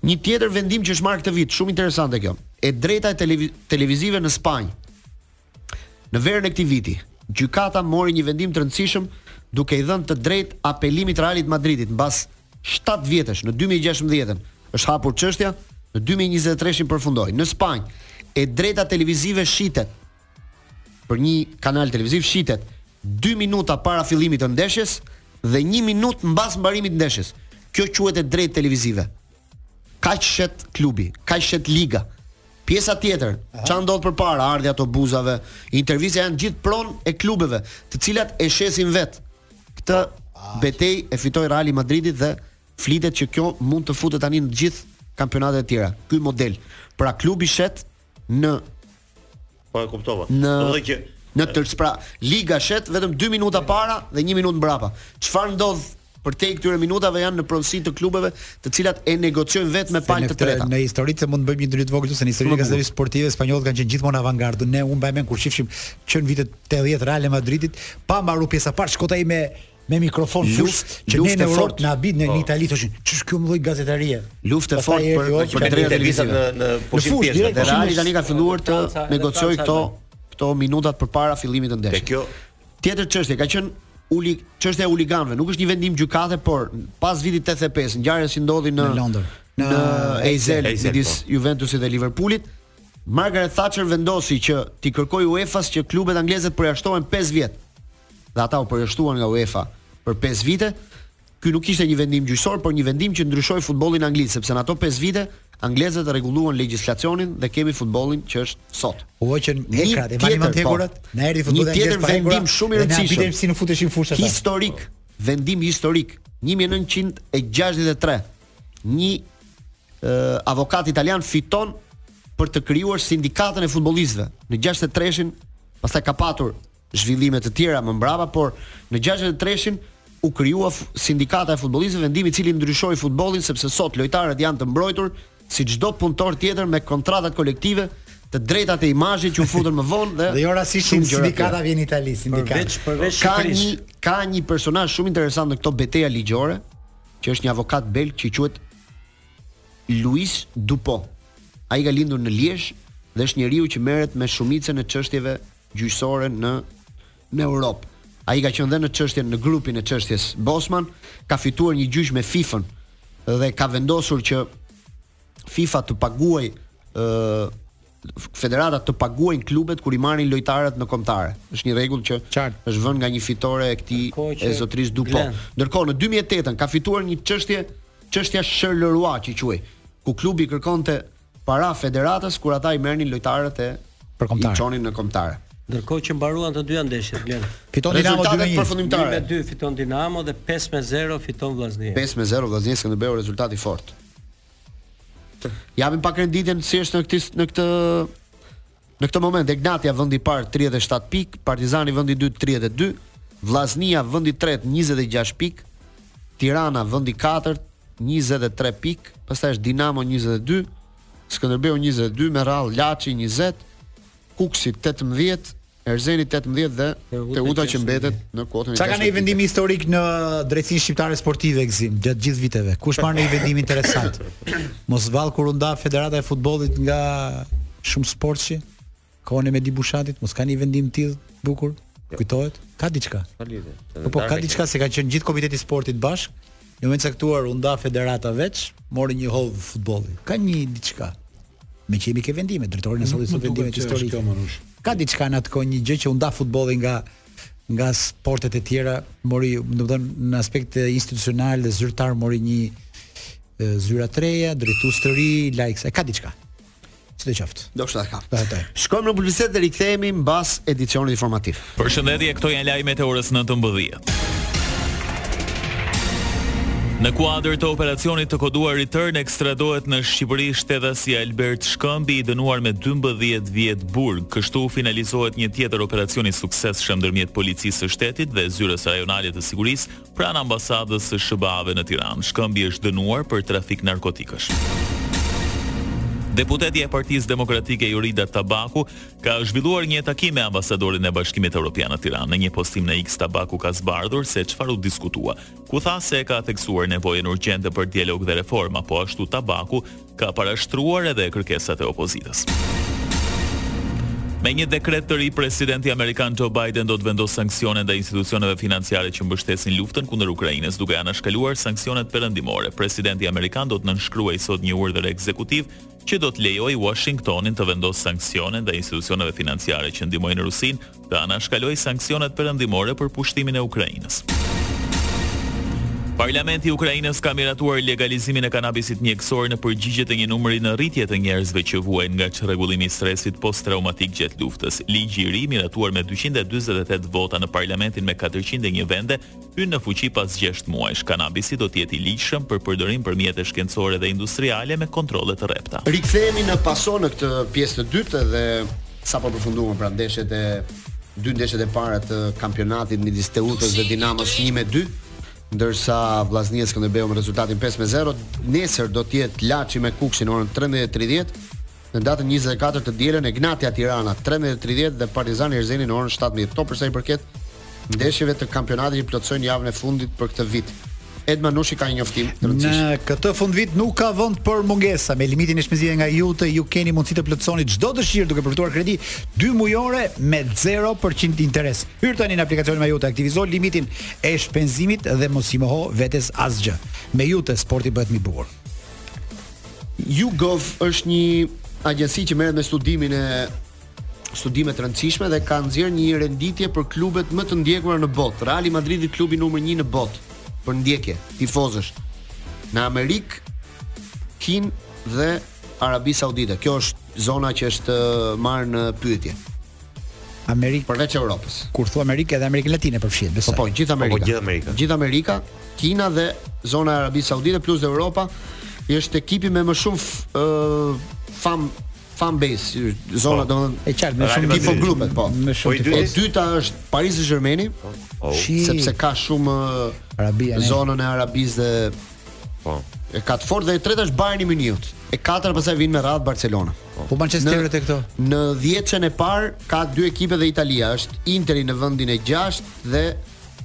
Një tjetër vendim që është marrë këtë vit, shumë interesante kjo. E drejta e televi televizive në Spanjë. Në verën e këtij viti, gjykata mori një vendim të rëndësishëm duke i dhënë të drejtë apelimit Realit Madridit mbas 7 vjetësh në 2016-ën. Është hapur çështja, në 2023-shin përfundoi. Në Spanjë, e drejta televizive shitet për një kanal televiziv shitet 2 minuta para fillimit të ndeshjes dhe 1 minutë mbas mbarimit të ndeshjes. Kjo quhet e drejtë televizive. Kaq shet klubi, kaq shet liga. Pjesa tjetër, ça ndodh përpara, ardhja e autobuzave, intervista janë gjithë pronë e klubeve, të cilat e shesin vetë. Këtë betejë e fitoi Real Madridit dhe flitet që kjo mund të futet tani në gjithë kampionatet e tjera. Ky model. Pra klubi shet në Po e kuptova. Në... Do të thotë që në tërës pra liga shet vetëm 2 minuta para dhe 1 minutë mbrapa. Çfarë ndodh përtej këtyre minutave janë në pronësi të klubeve, të cilat e negociojnë vetë me palë të treta. Në histori se mund të bëjmë një ndryshim të vogël se në histori e gazetës sportive spanjollët kanë qenë gjithmonë avangardë. Ne unë mbaj mend kur shifshim që në vitet 80 Real Madridit pa mbaruar pjesa e parë shkonte ai me me mikrofon luftë që ne në Europë na habit në po. Itali thoshin ç'është kjo lloj gazetarie luftë e fortë për jo, për drejtat televizive në në pushim pjesë dhe Reali tani ka filluar të negociojë këto këto minutat përpara fillimit të ndeshjes kjo tjetër çështje ka qenë uli çështja e uliganëve nuk është një vendim gjykate por pas vitit 85 ngjarjes që ndodhi në Londër në Heysel midis po. Juventusit dhe Liverpoolit Margaret Thatcher vendosi që t'i kërkojë UEFA-s që klubet angleze të përjashtohen 5 vjet dhe ata u përjashtuan nga UEFA për 5 vite. Ky nuk ishte një vendim gjyqësor, por një vendim që ndryshoi futbollin anglez, sepse në ato 5 vite anglezët rregulluan legjislacionin dhe kemi futbollin që është sot. U hoqën hekrat, e mbani mend po. hekurat? Na erdhi futbolli anglez pa hekura. Vendim shumë i rëndësishëm. Ne habiteshim si nuk futeshin në fushë ata. Historik, vendim historik 1963. Një uh, avokat italian fiton për të krijuar sindikatën e futbollistëve në 63-shin, pastaj ka patur zhvillime të tjera më mbrapa, por në gjashtëdhjetë e treshin u krijua Sindikata e Futbollistëve, vendim i cili ndryshoi futbollin sepse sot lojtarët janë të mbrojtur si çdo punëtor tjetër me kontratat kolektive, të drejtat e imazhit që u futën më vonë dhe Dhe jo rastisht shumë gjëra të sindikata tjera. vjen në Itali, sindikata. Përveç përveç Ka një Shqipërisë. ka një personazh shumë interesant në këto beteja ligjore, që është një avokat belg që quhet Louis Dupont. Ai ka lindur në Liezh dhe është njeriu që merret me shumicën e çështjeve gjyqësore në në Europë. Ai ka qenë dhe në çështjen në grupin e çështjes Bosman, ka fituar një gjyq me FIFA-n dhe ka vendosur që FIFA të paguaj ë federata të paguajnë klubet kur i marrin lojtarët në kombëtare. Është një rregull që është vënë nga një fitore e këtij e zotërisë Dupont. Ndërkohë në 2008-ën ka fituar një çështje çështja Sharlërua që quhej, ku klubi kërkonte para federatës kur ata i merrnin lojtarët e i çonin në kombëtare. Ndërkohë që mbaruan të dyja ndeshjet, Glen. Fiton Dinamo 2-1. Rezultatet përfundimtare. 2-1 fiton Dinamo dhe 5-0 fiton Vllaznia. 5-0 Vllaznia Skënderbeu rezultat i fortë. Japim pak renditjen si është në këtë në këtë Në këtë moment Egnatia vendi i parë tridhjetë e shtatë pikë, Partizani vendi i dytë tridhjetë e dy, Vllaznia vendi i tretë njëzet e gjashtë pikë, Tirana vendi i katërt njëzet e tre pikë, pastaj është Dinamo njëzet e dy, Skënderbeu njëzet e dy me radhë Laçi njëzet, Kukësi tetëmbëdhjetë, Erzeni tetëmbëdhjetë dhe Teuta që mbetet në kuotën e gjashtë. A ka një vendim historik në drejtësinë shqiptare sportive Gzim gjatë gjithë viteve? Kush marr një vendim interesant? Mos vallë kur u nda Federata e Futbollit nga shumësportëshi, kohën e Medi Bushatit, mos ka një vendim të tillë bukur. Jo. Kujtohet? Ka diçka. Ka lidhje. Po, po ka diçka se ka qenë gjithë komiteti i sportit bashkë. Në një moment të caktuar u nda federata veç, mori një hov futbolli. Ka një diçka. Meqë jemi ke vendime, drejtori na i solli sot vendimet historike. Ka diçka në atë kohë një gjë që u nda futbolli nga nga sportet e tjera mori, domethënë në aspekt institucional dhe zyrtar mori një zyra të reja, drejtues të ri, likes, e ka diçka. Sidoqoftë. Do të ka. Po atë. Shkojmë në publicitet dhe rikthehemi mbas edicionit informativ. Përshëndetje, këto janë lajmet e orës 19. Në kuadër të operacionit të koduar Return ekstradohet në Shqipëri shtetasi Albert Shkëmbi i dënuar me 12 vjet burg. Kështu finalizohet një tjetër operacion i suksesshëm ndërmjet Policisë së Shtetit dhe Zyrës Rajonale të Sigurisë pranë Ambasadës së SHBA-ve në Tiranë. Shkëmbi është dënuar për trafik narkotikësh. Deputetja e Partisë Demokratike Jorida Tabaku ka zhvilluar një takim me ambasadorin e Bashkimit Evropian në Tiranë. Në një postim në X Tabaku ka zbardhur se çfarë u diskutua, ku tha se ka theksuar nevojën urgjente për dialog dhe reforma, po ashtu Tabaku ka parashtruar edhe kërkesat e opozitës. Me një dekret të ri, presidenti amerikan Joe Biden do të vendosë sanksione ndaj institucioneve financiare që mbështesin luftën kundër Ukrainës, duke anashkaluar sanksionet perëndimore. Presidenti amerikan do të nënshkruajë sot një urdhër ekzekutiv që do të lejojë Uashingtonin të vendosë sanksione ndaj institucioneve financiare që ndihmojnë Rusinë të anashkalojë sanksionet perëndimore për pushtimin e Ukrainës. Parlamenti i Ukrainës ka miratuar legalizimin e kanabisit mjekësor në përgjigje të një numri në rritje të njerëzve që vuajnë nga çrregullimi i stresit post-traumatik gjatë luftës. Ligji i ri, miratuar me dyqind e dyzet e tetë vota në parlamentin me katërqind e një vende, Hyn në fuqi pas gjashtë muajsh, kanabisi do të jetë i ligjshëm për përdorim për mjete shkencore dhe industriale me kontrolle të rrepta. Rikthehemi në paso në këtë pjesë të dytë dhe sapo përfunduan pra ndeshjet e dy ndeshjet e para të kampionatit midis Teutës dhe Dinamos 1-2 ndërsa Vllaznia Skënderbeu me rezultatin 5-0 nesër do të jetë Laçi me Kukësin në orën 13:30 Në datën njëzet e katër të dielën Egnatia Tirana trembëdhjetë e tridhjetë dhe Partizani Erzeni në orën shtatëmbëdhjetë. Këto për sa i përket ndeshjeve të kampionatit që plotësojnë javën e fundit për këtë vit. Ed Manushi ka një njoftim të rëndësishëm. Në këtë fundvit nuk ka vend për mungesa. Me limitin e shpenzimeve nga Iute, ju keni mundësi të plotësoni çdo dëshirë duke përfituar kredi 2 mujore me 0% interes. Hyr tani në aplikacionin MyIute, aktivizo limitin e shpenzimit dhe mos i moho vetes asgjë. Me Iute sporti bëhet më i bukur. YouGov është një agjenci që merret me studimin e studime të rëndësishme dhe ka nxjerrë një renditje për klubet më të ndjekura në botë. Reali i Madridit klubi numër 1 në botë për ndjekje tifozësh në Amerikë, Kinë dhe Arabi Saudite. Kjo është zona që është marrë në pyetje. Amerikë përveç Evropës. Kur thua Amerikë edhe Amerikën Latine përfshihet, besoj. Po, po gjithë Amerika. Po, po gjithë Amerika. Gjithë Amerika, Kina dhe zona e Arabisë Saudite plus Evropa është ekipi me më shumë uh, fam fan base, zona po, domethënë e qartë më shumë tifo grupe, po. Më shumë po, tifo. E dyta është Paris Saint-Germain, po, po. sepse ka shumë Arabia, në zonën e Arabisë dhe Po. E ka të fortë dhe e treta është Bayerni i Munich. E katërta pastaj vijnë me radhë Barcelona. Po, po Manchesteri, këto. Në 10-ën e parë ka dy ekipe dhe Italia, është Interi në vendin e 6 dhe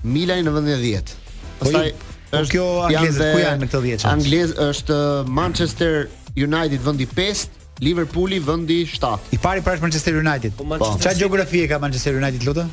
Milani në vendin e 10. Po pastaj po është kjo anglezët ku janë në këtë 10? Anglez është Manchester United vendi 5, Liverpooli vendi 7. I pari pra është Manchester United. Po, po. Çfarë gjeografie ka Manchester United lutem?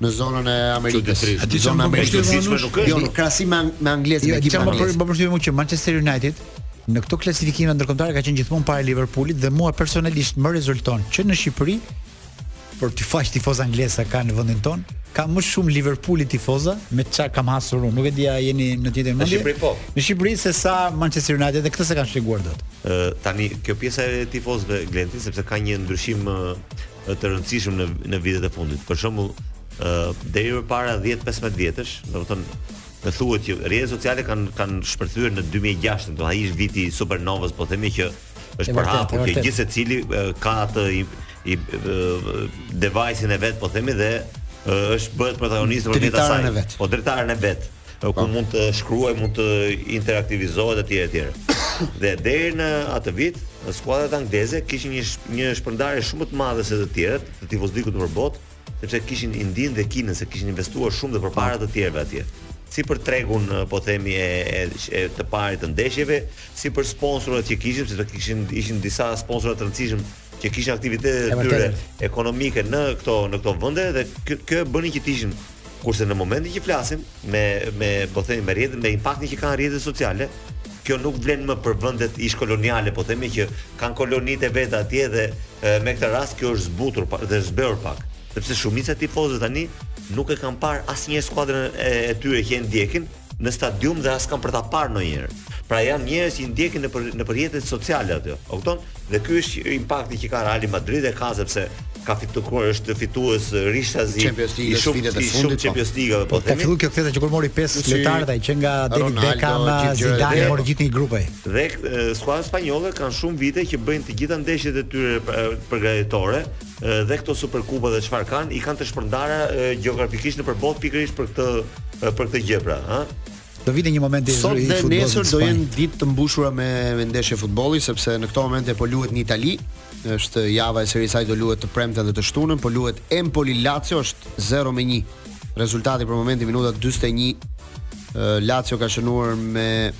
në zonën e Amerikës. A di çfarë më është thënë? Nuk është. Jo, në krahasim me me anglezë, jo, me ekipin anglez. Çfarë më bën përshtypje mua që Manchester United në këto klasifikime ndërkombëtare ka qenë gjithmonë para Liverpoolit dhe mua personalisht më rezulton që në Shqipëri për ata aq tifozë anglezë sa ka në vendin tonë, ka më shumë Liverpooli tifoza me çka kam hasur unë. Nuk e di a jeni në të njëjtën mendje. Në Shqipëri po. Në Shqipëri se sa Manchester United dhe këtë s'e kam shpjeguar dot. Ë tani kjo pjesa e tifozëve Glenti sepse ka një ndryshim të rëndësishëm në në vitet e fundit. Për shembull, ë uh, deri përpara 10-15 vjetësh, domethënë thuhet që rrjetet sociale kanë kanë shpërthyer në 2006, do ai është viti i supernovës, po themi që është përhapur që gjithë secili ka atë i, i, device-in e vet, po themi dhe është bëhet protagonist përmjet asaj. Po dritaren e vet. ku mund të shkruajë, mund të interaktivizohet etj etj. Dhe deri në atë vit, skuadrat angleze kishin një një shpërndarje shumë më të madhe se të tjerët, të tifozllëkut nëpër botë, sepse kishin Indinë dhe Kinën, se kishin investuar shumë dhe përpara po. të tjerëve atje. Si për tregun, po themi e, e, e të parit të ndeshjeve, si për sponsorët që kishin, sepse kishin ishin disa sponsorë të rëndësishëm që kishin aktivitete të tyre ekonomike në këto në këto vende dhe kjo e bënte që të ishin kurse në momentin që flasim me me po themi me rrjetin me impaktin që kanë rrjetet sociale kjo nuk vlen më për vendet ish koloniale po themi që kanë kolonitë e veta atje dhe e, me këtë rast kjo është zbutur dhe është zbehur pak sepse shumica e tifozëve tani nuk e kanë parë asnjëherë skuadrën e, e tyre që e ndjekin në stadium dhe as kanë për ta parë ndonjëherë. Pra janë njerëz që i ndjekin nëpër nëpër rrjetet sociale aty. A kupton? Dhe ky është impakti që ka Reali i Madridit e ka sepse ka fituar është fitues rishtazi i shumë i shumë Champions League po, po themi. Ka filluar kjo festa që kur mori 5 lojtarë ai që nga David Beckham, Zidane mori gjithë një grup ai. Dhe skuadrat spanjolle kanë shumë vite që bëjnë të gjitha ndeshjet e tyre përgatitore, dhe këto superkupa dhe çfarë kanë, i kanë të shpërndara gjeografikisht nëpër botë pikërisht për këtë për këtë gjë pra, ha? Do vijë një moment i futbollit. Sot dhe nesër do jenë ditë të mbushura me me ndeshje futbolli sepse në këto momente po luhet në Itali. Është java e Serisë A do luhet të premten dhe të shtunën, po luhet Empoli Lazio është 0 me 1. Rezultati për momentin minuta 41 Lazio ka shënuar me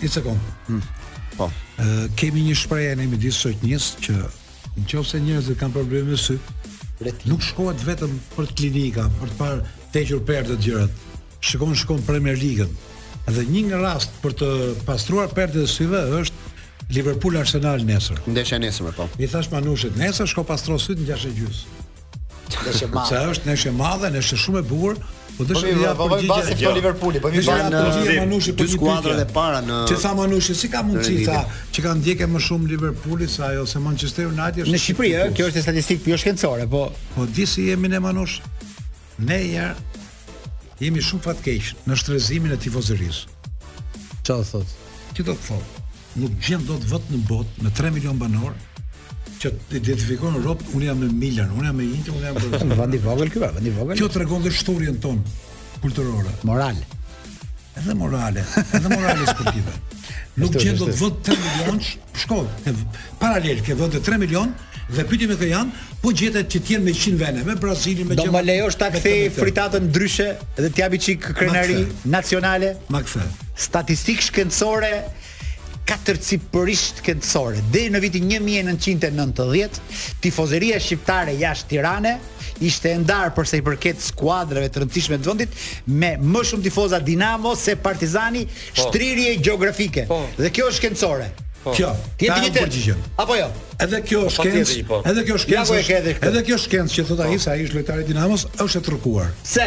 Një sekond. Hmm. Po. Ë kemi një shprehje ne midis shoqërisë që në qoftë se njerëzit kanë probleme me sy, Retina. nuk shkohet vetëm te klinika, për të parë të hequr perdet gjërat. Shikon shkon Premier Ligën. Dhe një nga rastet për të pastruar perdet e syve është Liverpool Arsenal nesër. Ndeshja nesër po. I thashë Manushit, nesër shko pastro sytë në gjashtë e gjysmë. Ndeshje e madhe. Sa është ndeshje e madhe, ndeshje shumë e bukur. Po do të jap për gjithë basi për Liverpoolin, po vjen në Liverpool Manushi për skuadrat e para në. Se tha Manushi, si ka mundësi tha që ka ndjekës më shumë Liverpooli se ajo se Manchester United është në Shqipëri, kjo është statistikë jo shkencore, po. Po di si jemi ne Manush. Ne ja Jemi shumë fatkeq në shtresëzimin e tifozërisë. Çfarë do thotë? Që do të thotë, nuk gjen dot vend në botë me 3 milion banorë që të identifikohen robt, unë jam me Milan, unë jam me Inter, unë jam me Vend i vogël këtu, vend i vogël. Kjo tregon dhe shthurjen tonë kulturore. Moral. Edhe morale, edhe morale sportive. Nuk gjen dot te vendet 3 milionë, shko te paralel ke vendet 3 milionë dhe pyeti me ka janë, po gjete që të jenë me 100 vende, me Brazilin, me Gjermaninë. Do më lejosh ta kthej fritatën ndryshe dhe të jap një çik krenari nacionale? Ma kthe. Statistikë shkencore katërcipërisht shkencore. Deri në vitin 1990, tifozeria shqiptare jashtë Tirane ishte e ndarë përsa i përket skuadrave të rëndësishme të vendit me më shumë tifoza Dinamo se Partizani, po. shtrirje gjeografike. Po. Dhe kjo është shkencore. Po. Kjo, ti e dini ti. Apo jo. Edhe kjo është shkencë. Po. Edhe kjo është shkencë. Edhe kjo është shkencë që thotë ai se ai është lojtari i Dinamos, është e trukuar. Pse?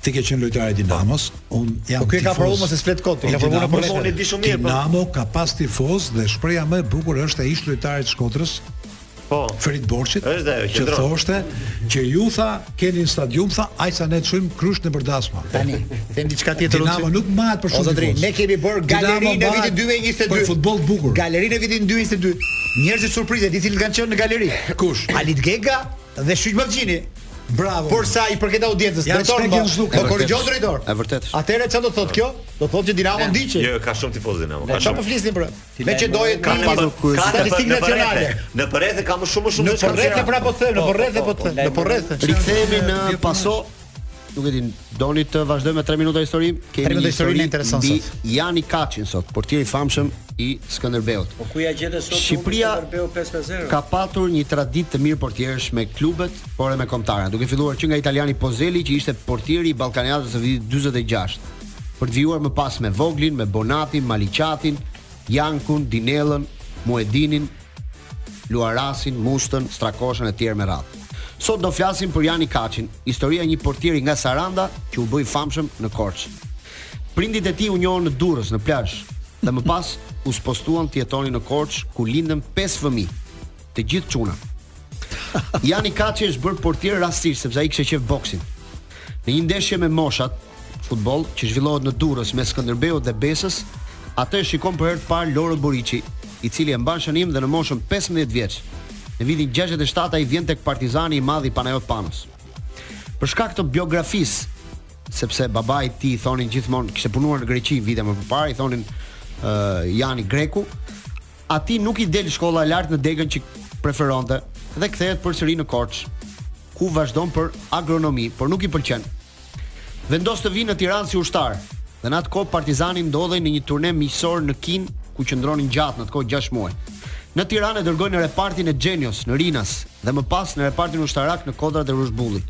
Ti ke qenë lojtar i Dinamos, un jam. Po ky ka provu mos e flet kot, ti ka provu në Bosnjë. Unë di shumë mirë. Po. Dinamo ka pas tifoz dhe shpreha më e bukur është e ish lojtarit Shkodrës. Po. Ferit Borçit. Është ajo që thoshte që ju tha keni në stadium tha ai sa ne çojm krushq nëpër dasma. Tani, them diçka tjetër. Dinamo nuk mahet për shumë. Zotri, ne kemi bër galeri në vitin 2022. Për futboll të bukur. Galeri në vitin 2022. Njerëz surprizë, di cilët kanë qenë në galeri. Kush? Halit Gega, Dhe Shyq Ballxhini. Bravo. Por sa i përket audiencës, ja, drejtori më. korrigjon drejtor. Është vërtet. Atëherë çfarë do thotë kjo? Do thotë që Dinamo ndiqet. Jo, ka shumë tifozë Dinamo. Ka shumë flisni për. Meqë doje ka një statistikë nacionale. Nëpër rrethe ka më shumë shumë. Nëpër rrethe pra po them, nëpër rrethe po them, nëpër rrethe. Rikthehemi ne pas Nuk e din, doni të vazhdojmë me 3 minuta histori? Kemi një histori interesante sot. Jani Kaçin sot, portieri i famshëm i Skënderbeut. Po ku ja gjetë sot Shqipëria Skënderbeu 5-0? Shqipëria ka patur një traditë të mirë portierësh me klubet, por edhe me kombëtaren, duke filluar që nga italiani Pozeli që ishte portieri i Ballkaniadës së vitit 46. Për të vijuar më pas me Voglin, me Bonatin, Maliqatin, Jankun, Dinellën, Muhedinin, Luarasin, Mustën, Strakoshën e tjerë me radhë. Sot do flasim për Jani Kaçin, historia e një portieri nga Saranda që u bë i famshëm në Korçë. Prindit e tij u njohën në Durrës, në plazh, dhe më pas u spostuan të jetonin në Korçë, ku lindën pesë fëmijë, të gjithë çuna. Jani Kaçi është bërë portier rastësisht sepse ai kishte qejf boksin. Në një ndeshje me moshat, Futboll që zhvillohet në Durrës mes Skënderbeut dhe Besës, atë e shikon për herë të parë Loro Boriçi, i cili e mban shënim dhe në moshën pesëmbëdhjetë vjeç. Në vitin gjashtëdhjetë e shtatë ai vjen tek Partizani i madh i Panajot Panos. Për shkak të biografisë, sepse babai i tij, i thonin gjithmonë kishte punuar në Greqi vite më përpara, i thonin ë uh, Jani Greku, atij nuk i del shkolla e lartë në degën që preferonte dhe kthehet përsëri në Korçë, ku vazhdon për agronomi, por nuk i pëlqen. vendos të vijë në Tiranë si ushtar. Dhe në atë kohë Partizani ndodhej në një turne miqësor në Kinë, ku qëndronin gjatë në atë kohë 6 muaj. Në Tiranë e dërgojnë në repartin e Xhenios në Rinas dhe më pas në repartin ushtarak në Kodrat e Rushbullit.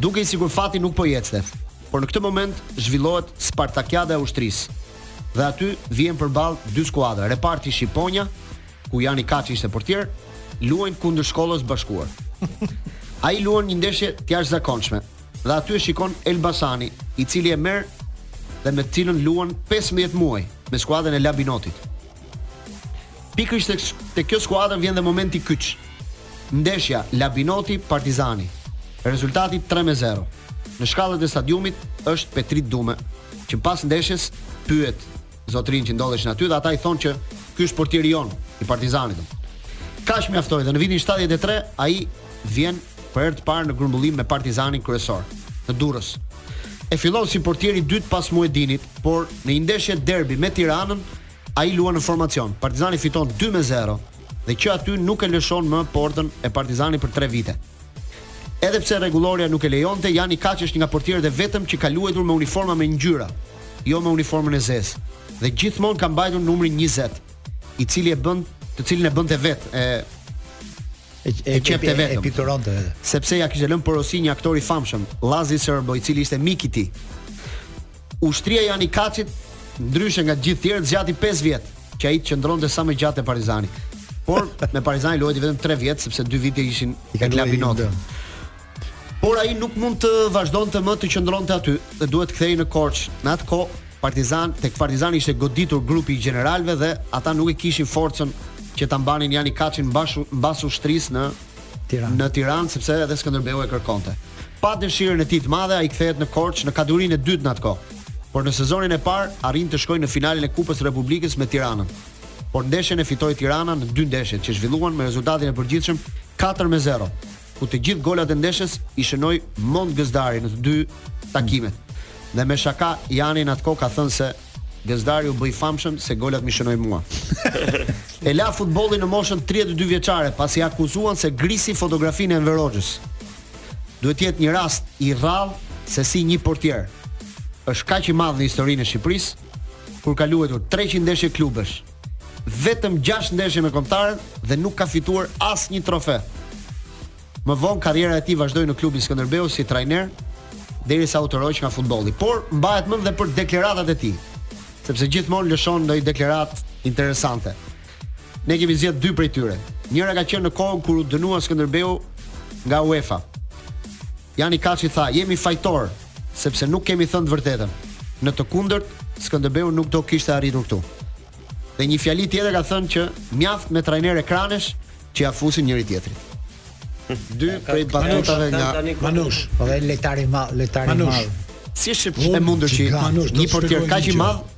Dukej sikur fati nuk po i ecte, por në këtë moment zhvillohet Spartakiada e Ushtrisë. Dhe aty vijnë përballë dy skuadra, reparti Shqiponja ku Jani Kaçi ishte portier, luajnë kundër Shkollës së Bashkuar. Ai luan një ndeshje të jashtëzakonshme dhe aty e shikon Elbasani, i cili e merr dhe me të cilën luan 15 muaj me skuadrën e Labinotit. Pikërisht tek, te kjo skuadër vjen dhe momenti kyç. Ndeshja Labinoti Partizani. Rezultati 3-0. Në shkallët e stadiumit është Petrit Dume, që pas ndeshjes pyet zotërinjtë që ndodheshin aty dhe ata i thonë që ky është portieri jonë i Partizanit. Kaq mjaftoi dhe në vitin 73 ai vjen për herë të parë në grumbullim me Partizanin kryesor në Durrës. E fillon si portier i dytë pas Muhedinit, por në një ndeshje derbi me Tiranën ai luan në formacion. Partizani fiton 2-0 dhe që aty nuk e lëshon më portën e Partizanit për 3 vite. Edhe pse rregullorja nuk e lejonte, Jani Kaçi është një nga portierët e vetëm që ka luajtur me uniforma me ngjyra. jo me uniformën e zezë dhe gjithmonë ka mbajtur numrin 20, i cili e bën, të cilin e bënte vetë, e e e qepte vetë. E pikturonte vetë. Sepse ia kishte lënë porosi një aktor i famshëm, Lazi Serbo, i cili ishte mik i tij. Ushtria e Jani Kaçit, ndryshe nga gjithë tjerët, zgjati 5 vjet që ai të qëndronte sa më gjatë te Partizani. Por me Partizanin luajti vetëm 3 vjet sepse 2 vite ishin te Labinoti. Por ai nuk mund të vazhdonte më të qëndronte aty dhe duhet të kthehej në Korçë. Në atë kohë Partizan tek Partizani ishte goditur grupi i gjeneralëve dhe ata nuk e kishin forcën që ta mbanin Jani Kaçin mbas mbas ushtrisë në Tiranë. Në Tiranë sepse edhe Skënderbeu e kërkonte. Pa dëshirën e tij të madhe ai kthehet në Korçë në kategorinë e dytë në atë kohë. Por në sezonin e parë arrin të shkojë në finalen e Kupës së Republikës me Tiranën. Por ndeshjen e fitoi Tirana në dy ndeshjet që zhvilluan me rezultatin e përgjithshëm 4 me 0. ku të gjithë golat e ndeshjes i shënoi Mond Gëzdari në të dy takimet. Dhe me shaka Jani në atë kohë ka thënë se Gëzdari u bë i famshëm se golat m'i shënoi mua. E la futbollin në moshën 32 vjeçare pasi e akuzuan se grisi fotografinë e Enver Hoxhës. Duhet të jetë një rast i rrallë se si një portier është kaq i madh në historinë e Shqipërisë kur ka luajtur 300 ndeshje klubesh, vetëm 6 ndeshje me kombëtaren dhe nuk ka fituar asnjë trofe. Më vonë karriera e tij vazhdoi në klubin Skënderbeu si trajner derisa u tërhoq nga futbolli, por mbahet mend dhe për deklaratat e tij, sepse gjithmonë lëshon ndonjë deklaratë interesante. Ne kemi zgjedh dy prej tyre. Njëra ka qenë në kohën kur u dënua Skënderbeu nga UEFA. Jani Kaçi tha, Jemi fajtorë, sepse nuk kemi thënë të vërtetën. Në të kundërt, Skënderbeu nuk do kishte arritur këtu. Dhe një fjali tjetër ka thënë që mjaft me trajnerë ekranesh që ja fusin njëri tjetrit. Dy prej batutave nga Manush, po dhe lojtar i madh, lojtar i madh. Si është e mundur që një portier kaq i madh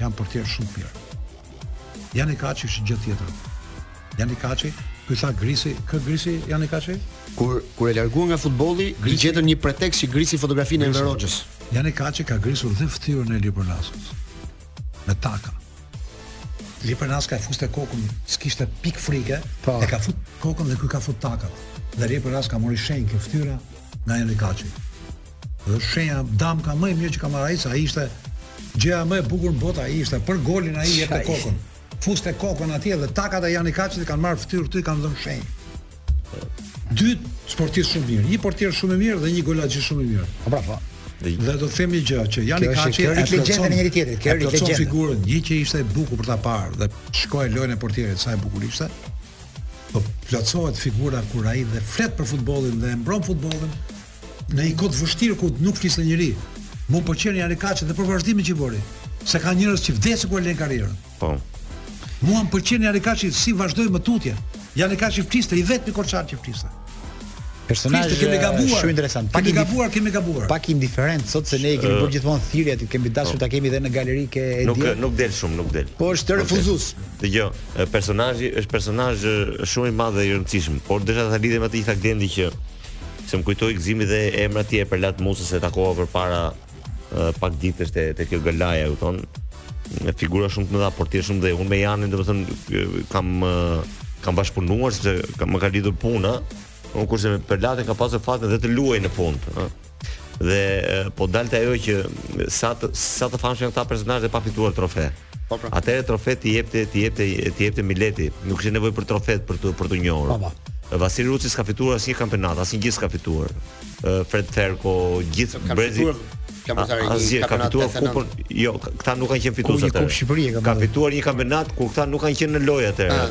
Jani portier shumë i mirë. Jani Kaçi është gjë tjetër. Jani Kaçi, ky tha grisi, kë grisi Jani Kaçi? Kur kur e larguan nga futbolli, i gjetën një pretekst që grisi fotografinë e Enver Hoxhës. Jani Kaçi ka grisur dhe fytyrën e Ilir Përnaskës. Me taka. Ilir Përnaska fuste kokën, s'kishte pik frike, pa. Po. e ka fut kokën dhe ky ka fut takat. Dhe Ilir Përnaska mori shenjë ke fytyra nga Jani Kaçi. Shenja damka më e mirë që ka marrë ai, sa ai ishte gjëja më e bukur në botë, ai ishte për golin ai jepte kokën. Fuste kokën atje dhe takat e Jani Kaçit i kanë marrë fytyrë këtu i kanë dhënë shenjë. Dy sportistë shumë mirë, një portier shumë i mirë dhe një golaxhi shumë i mirë. Po pra, po. Dhe, dhe do të themi një gjë që Jani Kaçi është legjenda e njëri tjetrit, kjo është legjendë. Figurën, një që ishte e bukur për ta parë dhe shikoje lojën e portierit sa e bukur ishte. Po plotësohet figura kur ai dhe flet për futbollin dhe e mbron futbollin, Në një kohë të vështirë ku nuk fliste njeri. Mu më pëlqen Jani Kaçi dhe për vazhdimin që bëri. Se ka njerëz që vdesin kur lënë karrierën. Po. Mu më pëlqen Jani Kaçi si vazhdoi më tutje. Jani Kaçi fliste i vetmi korçar që fliste. Personazh kemi gabuar. Shumë interesant. Pak kemi gabuar, kemi gabuar. Pak indiferent sot se ne i kemi bërë gjithmonë thirrje aty, kemi dashur po. ta kemi edhe në galeri ke e di. Nuk nuk del shumë, nuk del. Po është refuzues. Dgjoj, personazhi është personazh shumë i madh dhe i rëndësishëm, por desha ta lidh me atë që tha Glendi që Se më kujtoi Gzimi dhe emra të tjerë, Perlat Musën se e takova përpara uh, pak ditësh te te kjo galaja, e kupton? Me figura shumë të mëdha, por ti shumë dhe unë me Janin, domethënë kam uh, kam bashkëpunuar sepse më ka lidhur puna. Unë kurse me Perlatin kam pasur fatin dhe të luaj në fund, ëh. Dhe po dalte ajo që sa të, sa të famshëm janë këta personazhe pa fituar trofe. Po pra. Atëherë trofe t'i jepte t'i jepte t'i jepte mileti. Nuk kishte nevojë për trofe për të për t'u njohur. Po po. Vasil Ruci s'ka fituar asnjë kampionat, asnjë gjë s'ka fituar. Fred Ferko, gjithë brezi ka fituar një kampionat. Ka fituar kupën. Jo, këta nuk kanë qenë fitues atë. Ka fituar një kampionat kur këta nuk kanë qenë në lojë atë. Ah,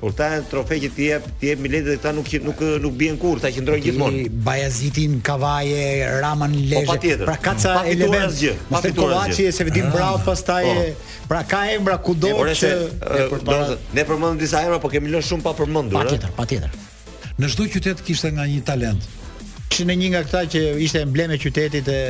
Por këta janë trofe që t'i jep, t'i jep mileti dhe këta nuk që nuk nuk bien kurrë, këta qëndrojnë gjithmonë. Ti Bajazitin, Kavajë, Raman në Lezhë. Po, pra ka ca elementë pa asgjë. Pa fituar asgjë. Kovaçi se vetim ah, bravo pastaj. Po. Pra ka emra kudo e, që e, për të ne përmendëm disa emra, po kemi lënë shumë pa përmendur. Patjetër, patjetër. Në çdo qytet kishte nga një talent. Kishte një nga këta që ishte emblemë e qytetit e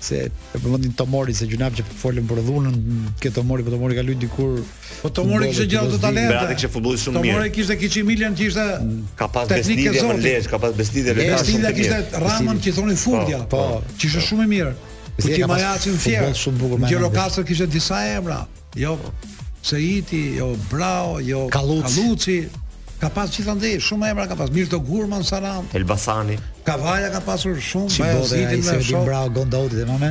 se e përmendin Tomori se gjynah që folën për dhunën, ke Tomori, po Tomori ka luajtur dikur Po Tomori kishte gjithë ato talente. Berati kishte futbollist shumë mirë. Tomori kishte Kliti Milën që ishte ka pas Besëlidhja në Lezhë, ka pas Besëlidhja në Lezhë. Besëlidhja kishte Ramën që thonin Furdja, po, po, që ishte po. shumë i mirë. Kujti Majaci në Fier. Gjirokastër kishte disa emra. Jo Sejti, jo Braho, jo Kalluci. Ka pas gjithandej shumë emra ka pas Mito Gurma në Sarandë, Elbasani. Kavaja ka pasur shumë, Bajaziti me Brao Gondaudi dhe më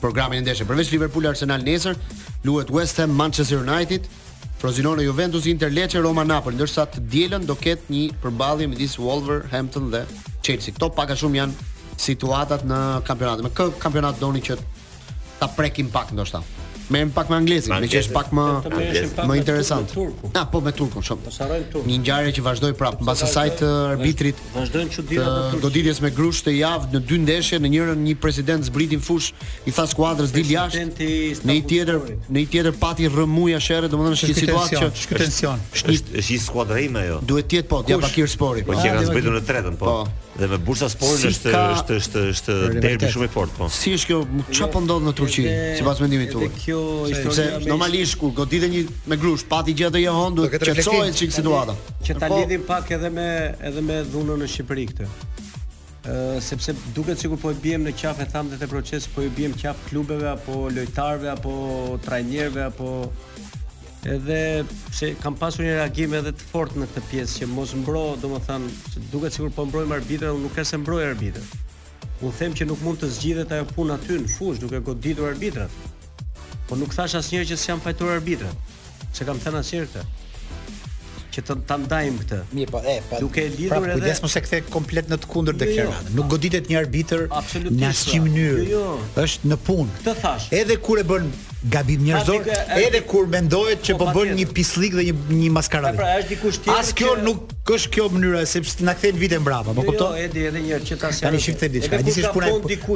Programin e ndeshjes përveç Liverpool Arsenal nesër, luhet West Ham Manchester United, Frosinone Juventus, Inter Lecce, Roma Napoli, ndërsa të dielën do ketë një përballje midis Wolverhampton dhe Chelsea. Këto pak a shumë janë situatat në kampionat. Me kë kampionat doni që ta prekim pak ndoshta? Merremi pak me anglezin, meqë është pak më më interesant. Na po me turkun shumë. Një ngjarje që vazhdoi prapë mbas asaj të arbitrit Vazhdojnë çudirat në Turqi. Goditjes me grusht të javës, në dy ndeshje, në njërën një president zbriti në fushë, i tha skuadrës dil jashtë. Në një tjetër, në një tjetër pati rrëmuja, sherre, domethënë është një situatë që është tension. Është është një skuadër ime ajo. Duhet të jetë po, Diyarbakirspori. Po që ah, kanë zbritur në të tretën, po. po. Dhe me Bursasporin është është është është derbi shumë i fortë, po. Si është kjo? Çfarë po ndodh në Turqi, sipas mendimit tuaj? Kjo historia normalisht kur goditën një me grusht, pati gjithë atë jehonë, duhet të qetësohet çik situata. Që ta lidhim pak edhe me edhe me dhunën në Shqipëri këtë. Ë uh, sepse duket sikur po i biem në qafë, e thamë dhe te Procesi, po i biem qafë klubeve apo lojtarëve apo trajnerëve apo edhe se kam pasur një reagim edhe të fortë në këtë pjesë që mos mbro, domethënë, se duket sikur po mbrojmë arbitrat, unë nuk kam pse mbroj arbitrat. Unë them që nuk mund të zgjidhet ajo punë aty në fushë duke goditur arbitrat. Po nuk thashë asnjëherë që s'janë fajtorë arbitrat. S'e kam thënë asnjëherë këtë. Që të ta ndajmë këtë. Mirë, po e, po. Duke lidhur pra, edhe. Kujdes mos e kthe komplet në të kundërt jo, deklaratën. Jo. Nuk goditet një arbitër në asnjë mënyrë. Jo, jo. Është në punë. Këtë thashë. Edhe kur e bën gabim njerëzor, edhe kur mendohet që po bën një pisllik dhe një një maskaradë. Pra, pra, është dikush tjetër. As kjo nuk k është kjo mënyra sepse na kthen vite mbrapa, po jo, jo, kupton? Jo, Edi edhe një herë që ta sjell. Tani shif ti diçka. Di si është puna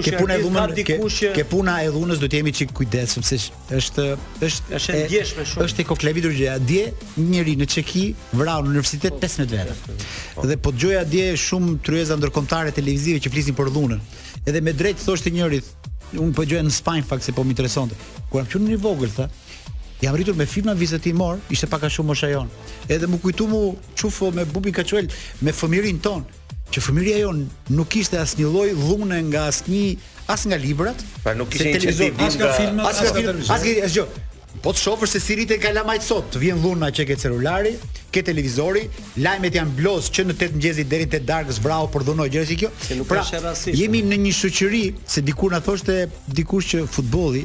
ke puna e dhunës, ke, ke puna e dhunës do të jemi çik kujdes sepse është është është e ndjeshme shumë. Është e koklavitur gjëja. Dje njëri në Çeki vrau në universitet 15 vetë. Dhe po dëgjoja dje shumë tryeza ndërkombëtare televizive që flisin për dhunën. Edhe me të drejtë thoshte njëri, unë po dëgjoja në Spanjë në fakt se po më interesonte. Kur kam qenë i vogël tha, Jam rritur me filma vizatimorë, ishte pak a shumë mosha jonë. Edhe m'u kujtu mu Çufo me Bubi Kaçurrel me fëmininë tonë, që fëminia jonë nuk kishte asnjë lloj dhune nga asnjë as nga librat, pra nuk kishte televizor, as nga filma, as nga filma, as nga asgjë. Po të shofësh se si i rrit kalamajtë sot, të vjen dhuna që ke celulari, ke televizori, lajmet janë plot që në 8 mëngjesit deri tetë darkës vrau, përdhunoi, gjëra si kjo. Pra, jemi në një shoqëri se dikur na thoshte dikush që futbolli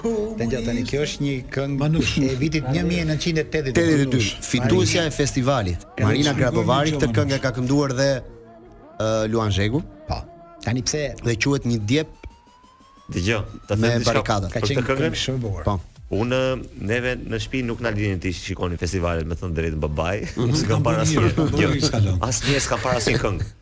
Dëgjo tani, kjo është një këngë e vitit 1982. Fituesja e festivalit, Marina Grabovari, këtë këngë e ka kënduar dhe uh, Luan Zhegu. Po. Tani pse? Dhe quhet një djep. Dëgjo, të them diçka për këtë këngë shumë e bukur. Po. Unë neve në shtëpi nuk na linte t'i shikonim festivalet, me thënë të drejtën babai. Nuk s'kam parë asnjë. Asnjë s'kam parë asnjë këngë.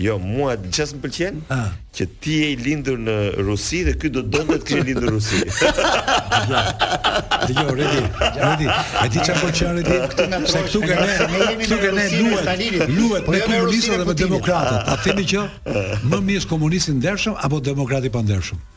Jo, mua e di çfarë më pëlqen? Ah. Që ti je i lindur në Rusi dhe ky do të donte të kishte lindur në Rusi. Dëgjo, Redi, Redi, e di çfarë po çan Redi? Se këtu ka ne, ne jemi këtu ka ne luhet, luhet po jo me komunistët dhe me demokratët. A themi që më mirë komunist i ndershëm apo demokrat i pandershëm?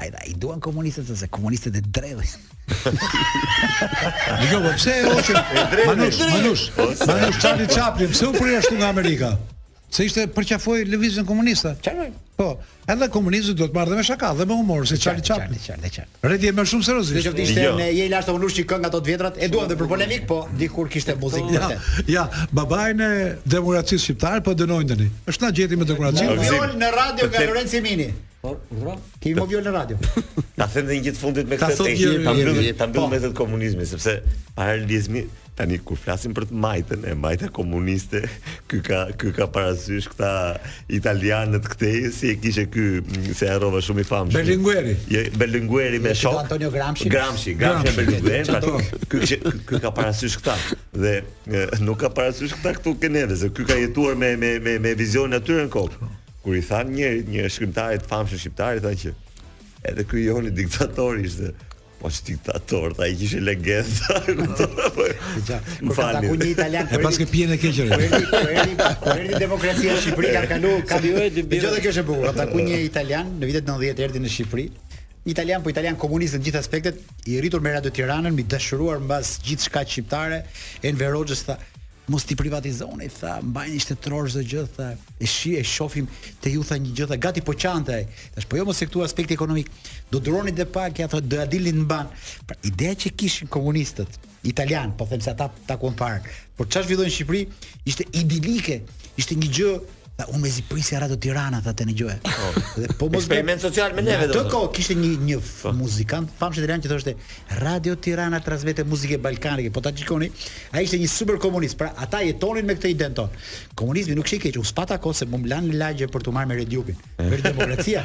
Ai dha, i duan komunistët se komunistët e dredhin. Në kjo, po pse e hoqën? Manush, Manush, po Manush, Charlie Chaplin, pse u përjashtua nga Amerika? Se ishte përqafoi lëvizjen komuniste. Çfarë? Po, edhe komunizmi do marrë dhe me shaka, dhe me humor, si Charlie Chaplin. Qaroj, qaroj, qaroj. Redi e merr shumë seriozisht. Dhe që të ishte jo. në je i lashtë ti Manush që i ke nga ato të vjetrat, e duan dhe për polemikë, po, dikur kishte muzikë. Ja, ja, babain e demokracisë shqiptare, po dënojnë tani. është na gjeti me demokracinë. Në radio nga Lorenzi Mini. Po, urdhëro. Ti më vjen në radio. Ta them edhe një gjë të fundit me këtë tekst. Ta mbyll, ta mbyll po. me këtë komunizmin, sepse paralelizmi tani kur flasim për të majtën, e majta komuniste, ky ka ky ka parasysh këta italianët këtej, si e kishte ky, s'e di, harrova shumë i famshëm. Berlingueri. E, Berlingueri me shokë. Antonio Gramsci. Gramsci, Gramsci Berlingueri, pra, ky që ky ka parasysh këta dhe nuk ka parasysh këta këtu te neve, se ky ka jetuar me me me me vizionin aty në kokë. Kur i thanë njërit, një shkrimtarit të famshëm shqiptar i thanë që edhe ky yni diktator ishte. Po çfarë diktator, tha, i kishte legjenda. Ja, kur kam taku një italian, e paske pijen e keqe. Kur erdi, kur erdi, kur erdi demokracia në Shqipëri ka kalu, ka dy dy dy. Dëgjo, kjo është e bukur. Kam taku një italian në vitet 90 erdhi në Shqipëri. Një italian po italian komunist në të gjitha aspektet, i rritur me Radio Tiranën, i dashuruar mbas gjithçka shqiptare, Enver Hoxhës tha, mos t'i privatizoni tha mbani shtetërore çdo gjë tha e shi e shofim te ju tha një gjë tha gati po qante ai thashë po jo more, këtu aspekti ekonomik do duroni dhe pak tha, do ia dilni mbanë pra ideja që kishin komunistët italianë po them se e kam takuar, për çfarë zhvillohej në Shqipëri ishte idilike ishte një gjë Tha unë mezi prisja Radio Tirana tha ta dëgjoja. Po. Dhe po mos eksperiment social me neve do. Atë kohë kishte një një po. muzikant i famshëm italian që thoshte Radio Tirana transmeton muzikë ballkanike, po ta shikoni, ai ishte një super komunist. Pra ata jetonin me këtë idenë tonë. Komunizmi nuk ishte keq, u s'pata kohë se m'u la lagjja për t'u marrë me Rediupin. Për demokracia.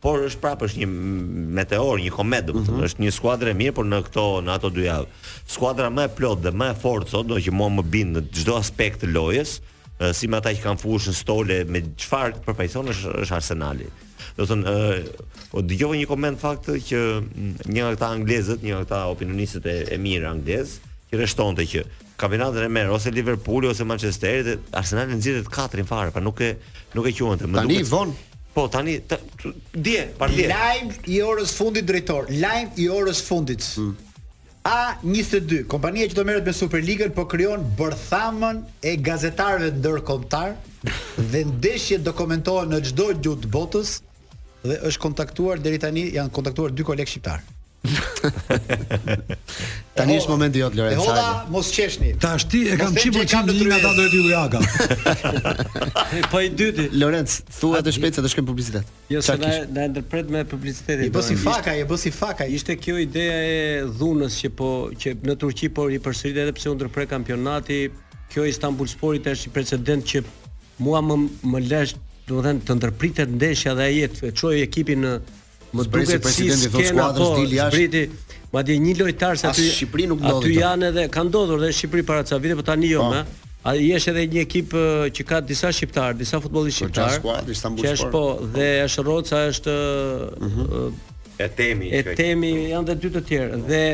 Por është prapë është një meteor, një komet, do të thotë mm -hmm. është një skuadër e mirë, por në këto në ato dy javë. Skuadra më e plotë dhe më e fortë sot, do që mua më bind në çdo aspekt të lojës, si me ata që kanë fushën, stolin me çfarë përfaqëson është është Arsenali. Domethënë, dëgjova një koment në fakt që një nga këta anglezët, një nga këta opinionistët e, e mirë anglez, që rreshtonte që Kampionatin e merr ose Liverpooli ose Manchesteri dhe Arsenalin e nxirrte të katërtin fare, pra nuk e nuk e quante. Më tani duket... von. Po tani ta, dje, pardje. Lajm i orës së fundit drejtor, lajm i orës së fundit. Hmm. A22, kompania që do merret me Superligën po krijon bërthamën e gazetarëve ndërkombëtarë dhe ndeshjet do komentohen në çdo gjuhë të botës dhe është kontaktuar deri tani janë kontaktuar dy kolegë shqiptarë. Tani është momenti jot Lorenzo. E hodha, mos qeshni. Tash ti e kam çipo çim në një ata do të Jaka. Po i dyti. Lorenz, thuaje shpejt se do shkojmë publicitet. Jo, se na na ndërpret me publicitetin. I bësi faka, i bësi faka. Ishte kjo ideja e dhunës që po që në Turqi po ripërsëritet edhe pse u ndërpre kampionati. Kjo e Istanbul Sporit është një precedent që mua më më lesh, domethënë të ndërpritet ndeshja dhe ai të çojë ekipin në Më duket si skena po zbriti, madje një lojtar se aty Shqipëri nuk ndodhi. Aty janë edhe kanë ndodhur edhe në Shqipëri para ca vitesh, po tani jo po. më. Ai është edhe një ekip që ka disa shqiptarë, disa futbollistë shqiptarë. Po, skuadër, Istanbul Spor. Që është po, dhe është Rroca, është... Mhm. Ethemi. Ethemi, janë dhe dy të tjerë. Dhe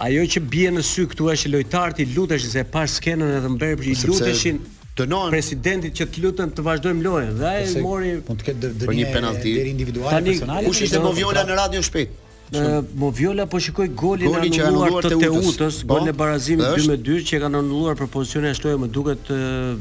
Ajo që bie në sy këtu është lojtarët i luteshin se e pashë skenën edhe mbrëmë i luteshin dënohen presidentit që të lutem të vazhdojmë lojën dhe ai po mori mund të ketë dënim një penalti deri individuale personale kush ishte Moviola në radio shpejt Moviola po shikoj golin e anulluar të Teutës, po? golin e barazimit 2-2 që e kanë anulluar për pozicion jashtë loje më duket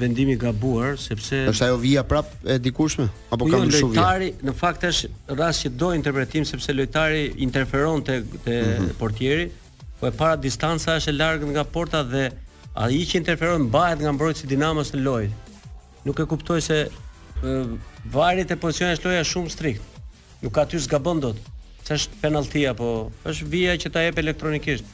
vendim i gabuar sepse është ajo vija prapë e dikurshme. apo po ka jo, ndryshuar? Jo, lojtari në fakt është rast që do interpretim sepse lojtari interferon te te mm -hmm. portieri, po e para distanca është e largët nga porta dhe ai që interferon mbahet nga mbrojtësi i Dinamos në lojë. Nuk e kuptoj se VAR-i te pozicioni jashtë loje shumë strikt. Nuk ka, aty s'gabon dot. S'është penallti apo është vija që ta jep elektronikisht.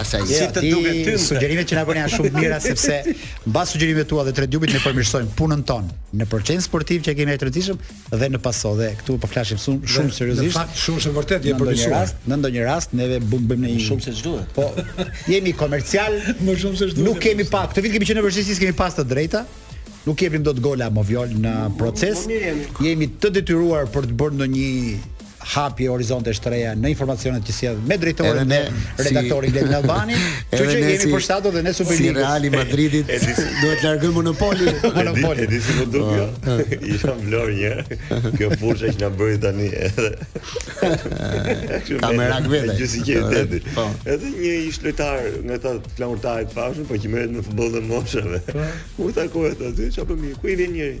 Ashtu si të duket ty. Sugjerimet që na bën janë shumë të mira sepse mbas sugjerimeve tua dhe tre dubit ne përmirësojmë punën tonë në Procesin Sportiv që kemi të rëndësishëm dhe në paso dhe këtu po flasim shumë shumë seriozisht. Në fakt shumë se vërtet je përmirësuar. Në ndonjë rast neve bëm bëjmë më shumë se ç'duhet. Po jemi komercialë, më shumë se ç'duhet. Nuk kemi pa, këtë vit kemi qenë në vështirësi, kemi pas të drejta, nuk jepim dot gola Moviol në proces. Jemi të detyruar për të bërë ndonjë hapi horizontesh të reja në informacionet që sjell me drejtorin dhe redaktorin si, Gledin Albani, kështu që jemi si, përshtatur dhe ne Superligës. Si Reali Madridit duhet të largojë monopolin. monopolin. E di si m'u duk? Jo. Isha Vlorë një. Kjo fusha që na bëri tani edhe. Kamera vetë. Ju si ke teti. Po. Edhe një ish lojtar nga këta Flamurtarit fashën, po që merret me futbollin e moshave. Po. U takoj aty, çfarë bëmi? Ku i vjen njëri?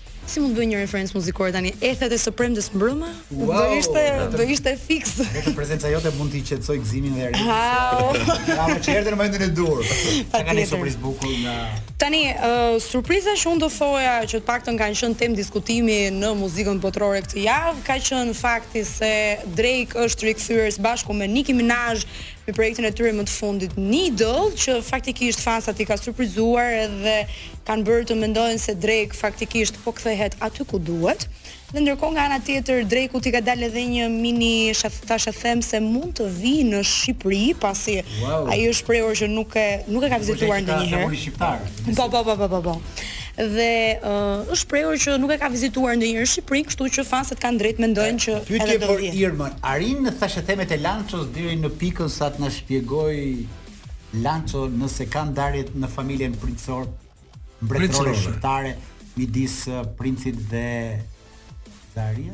Si mund të bëj një referencë muzikore tani? Ethet e së premtes mbrëma? Wow, do ishte do ishte fiks. Vetëm prezenca jote mund t'i qetësojë gëzimin dhe rrezikun. Ja, më ç'erdhën në momentin e duhur. Sa ka një surprizë të bukur nga Tani, uh, surpriza që unë do thoja që të paktën kanë qenë temë diskutimi në muzikën botërore këtë javë, ka qenë fakti se Drake është rikthyer së bashku me Nicki Minaj me projektin e tyre më të fundit Needle, që faktikisht fansat i ka surprizuar edhe i ka bërë të mendojnë se Drake faktikisht po kthehet aty ku duhet. Dhe ndërkohë nga ana tjetër Drake-ut i ka dalë edhe një mini thashethem se mund të vijë në Shqipëri, pasi wow. ai është shprehur që nuk e nuk e ka vizituar ndonjëherë. Po po po po po. po. dhe është shprehur që nuk e ka vizituar ndonjëherë Shqipërinë, kështu që fansat kanë të drejtë të mendojnë që edhe do vijë. Pyetje për Irmën, arrijnë thashethemet e Lanços deri në pikën sa të na shpjegojë Lanço nëse ka ndarje në familjen princore mbretërore shqiptare midis princit dhe Zaria?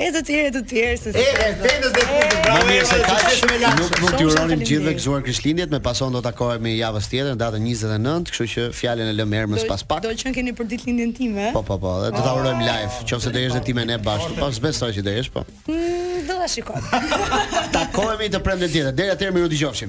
E të tjerë e të tjerë se si. E e fetës dhe kurtë bravo. Më mirë se kaq shumë e lart. Nuk mund t'i uronim gjithë dhe gëzuar Krishtlindjet, meqë s'do takohemi javës tjetër në datën 29, kështu që fjalën ia lëmë Irmës pas pak. Do të jeni këtu për ditëlindjen time. Po po po, dhe do ta urojmë live, nëse do jesh dhe ti me ne bashkë. Po s'besoj që do jesh, po. Mm, do ta shikoj. Takohemi të premten tjetër. Deri atëherë mirudëgjofshim.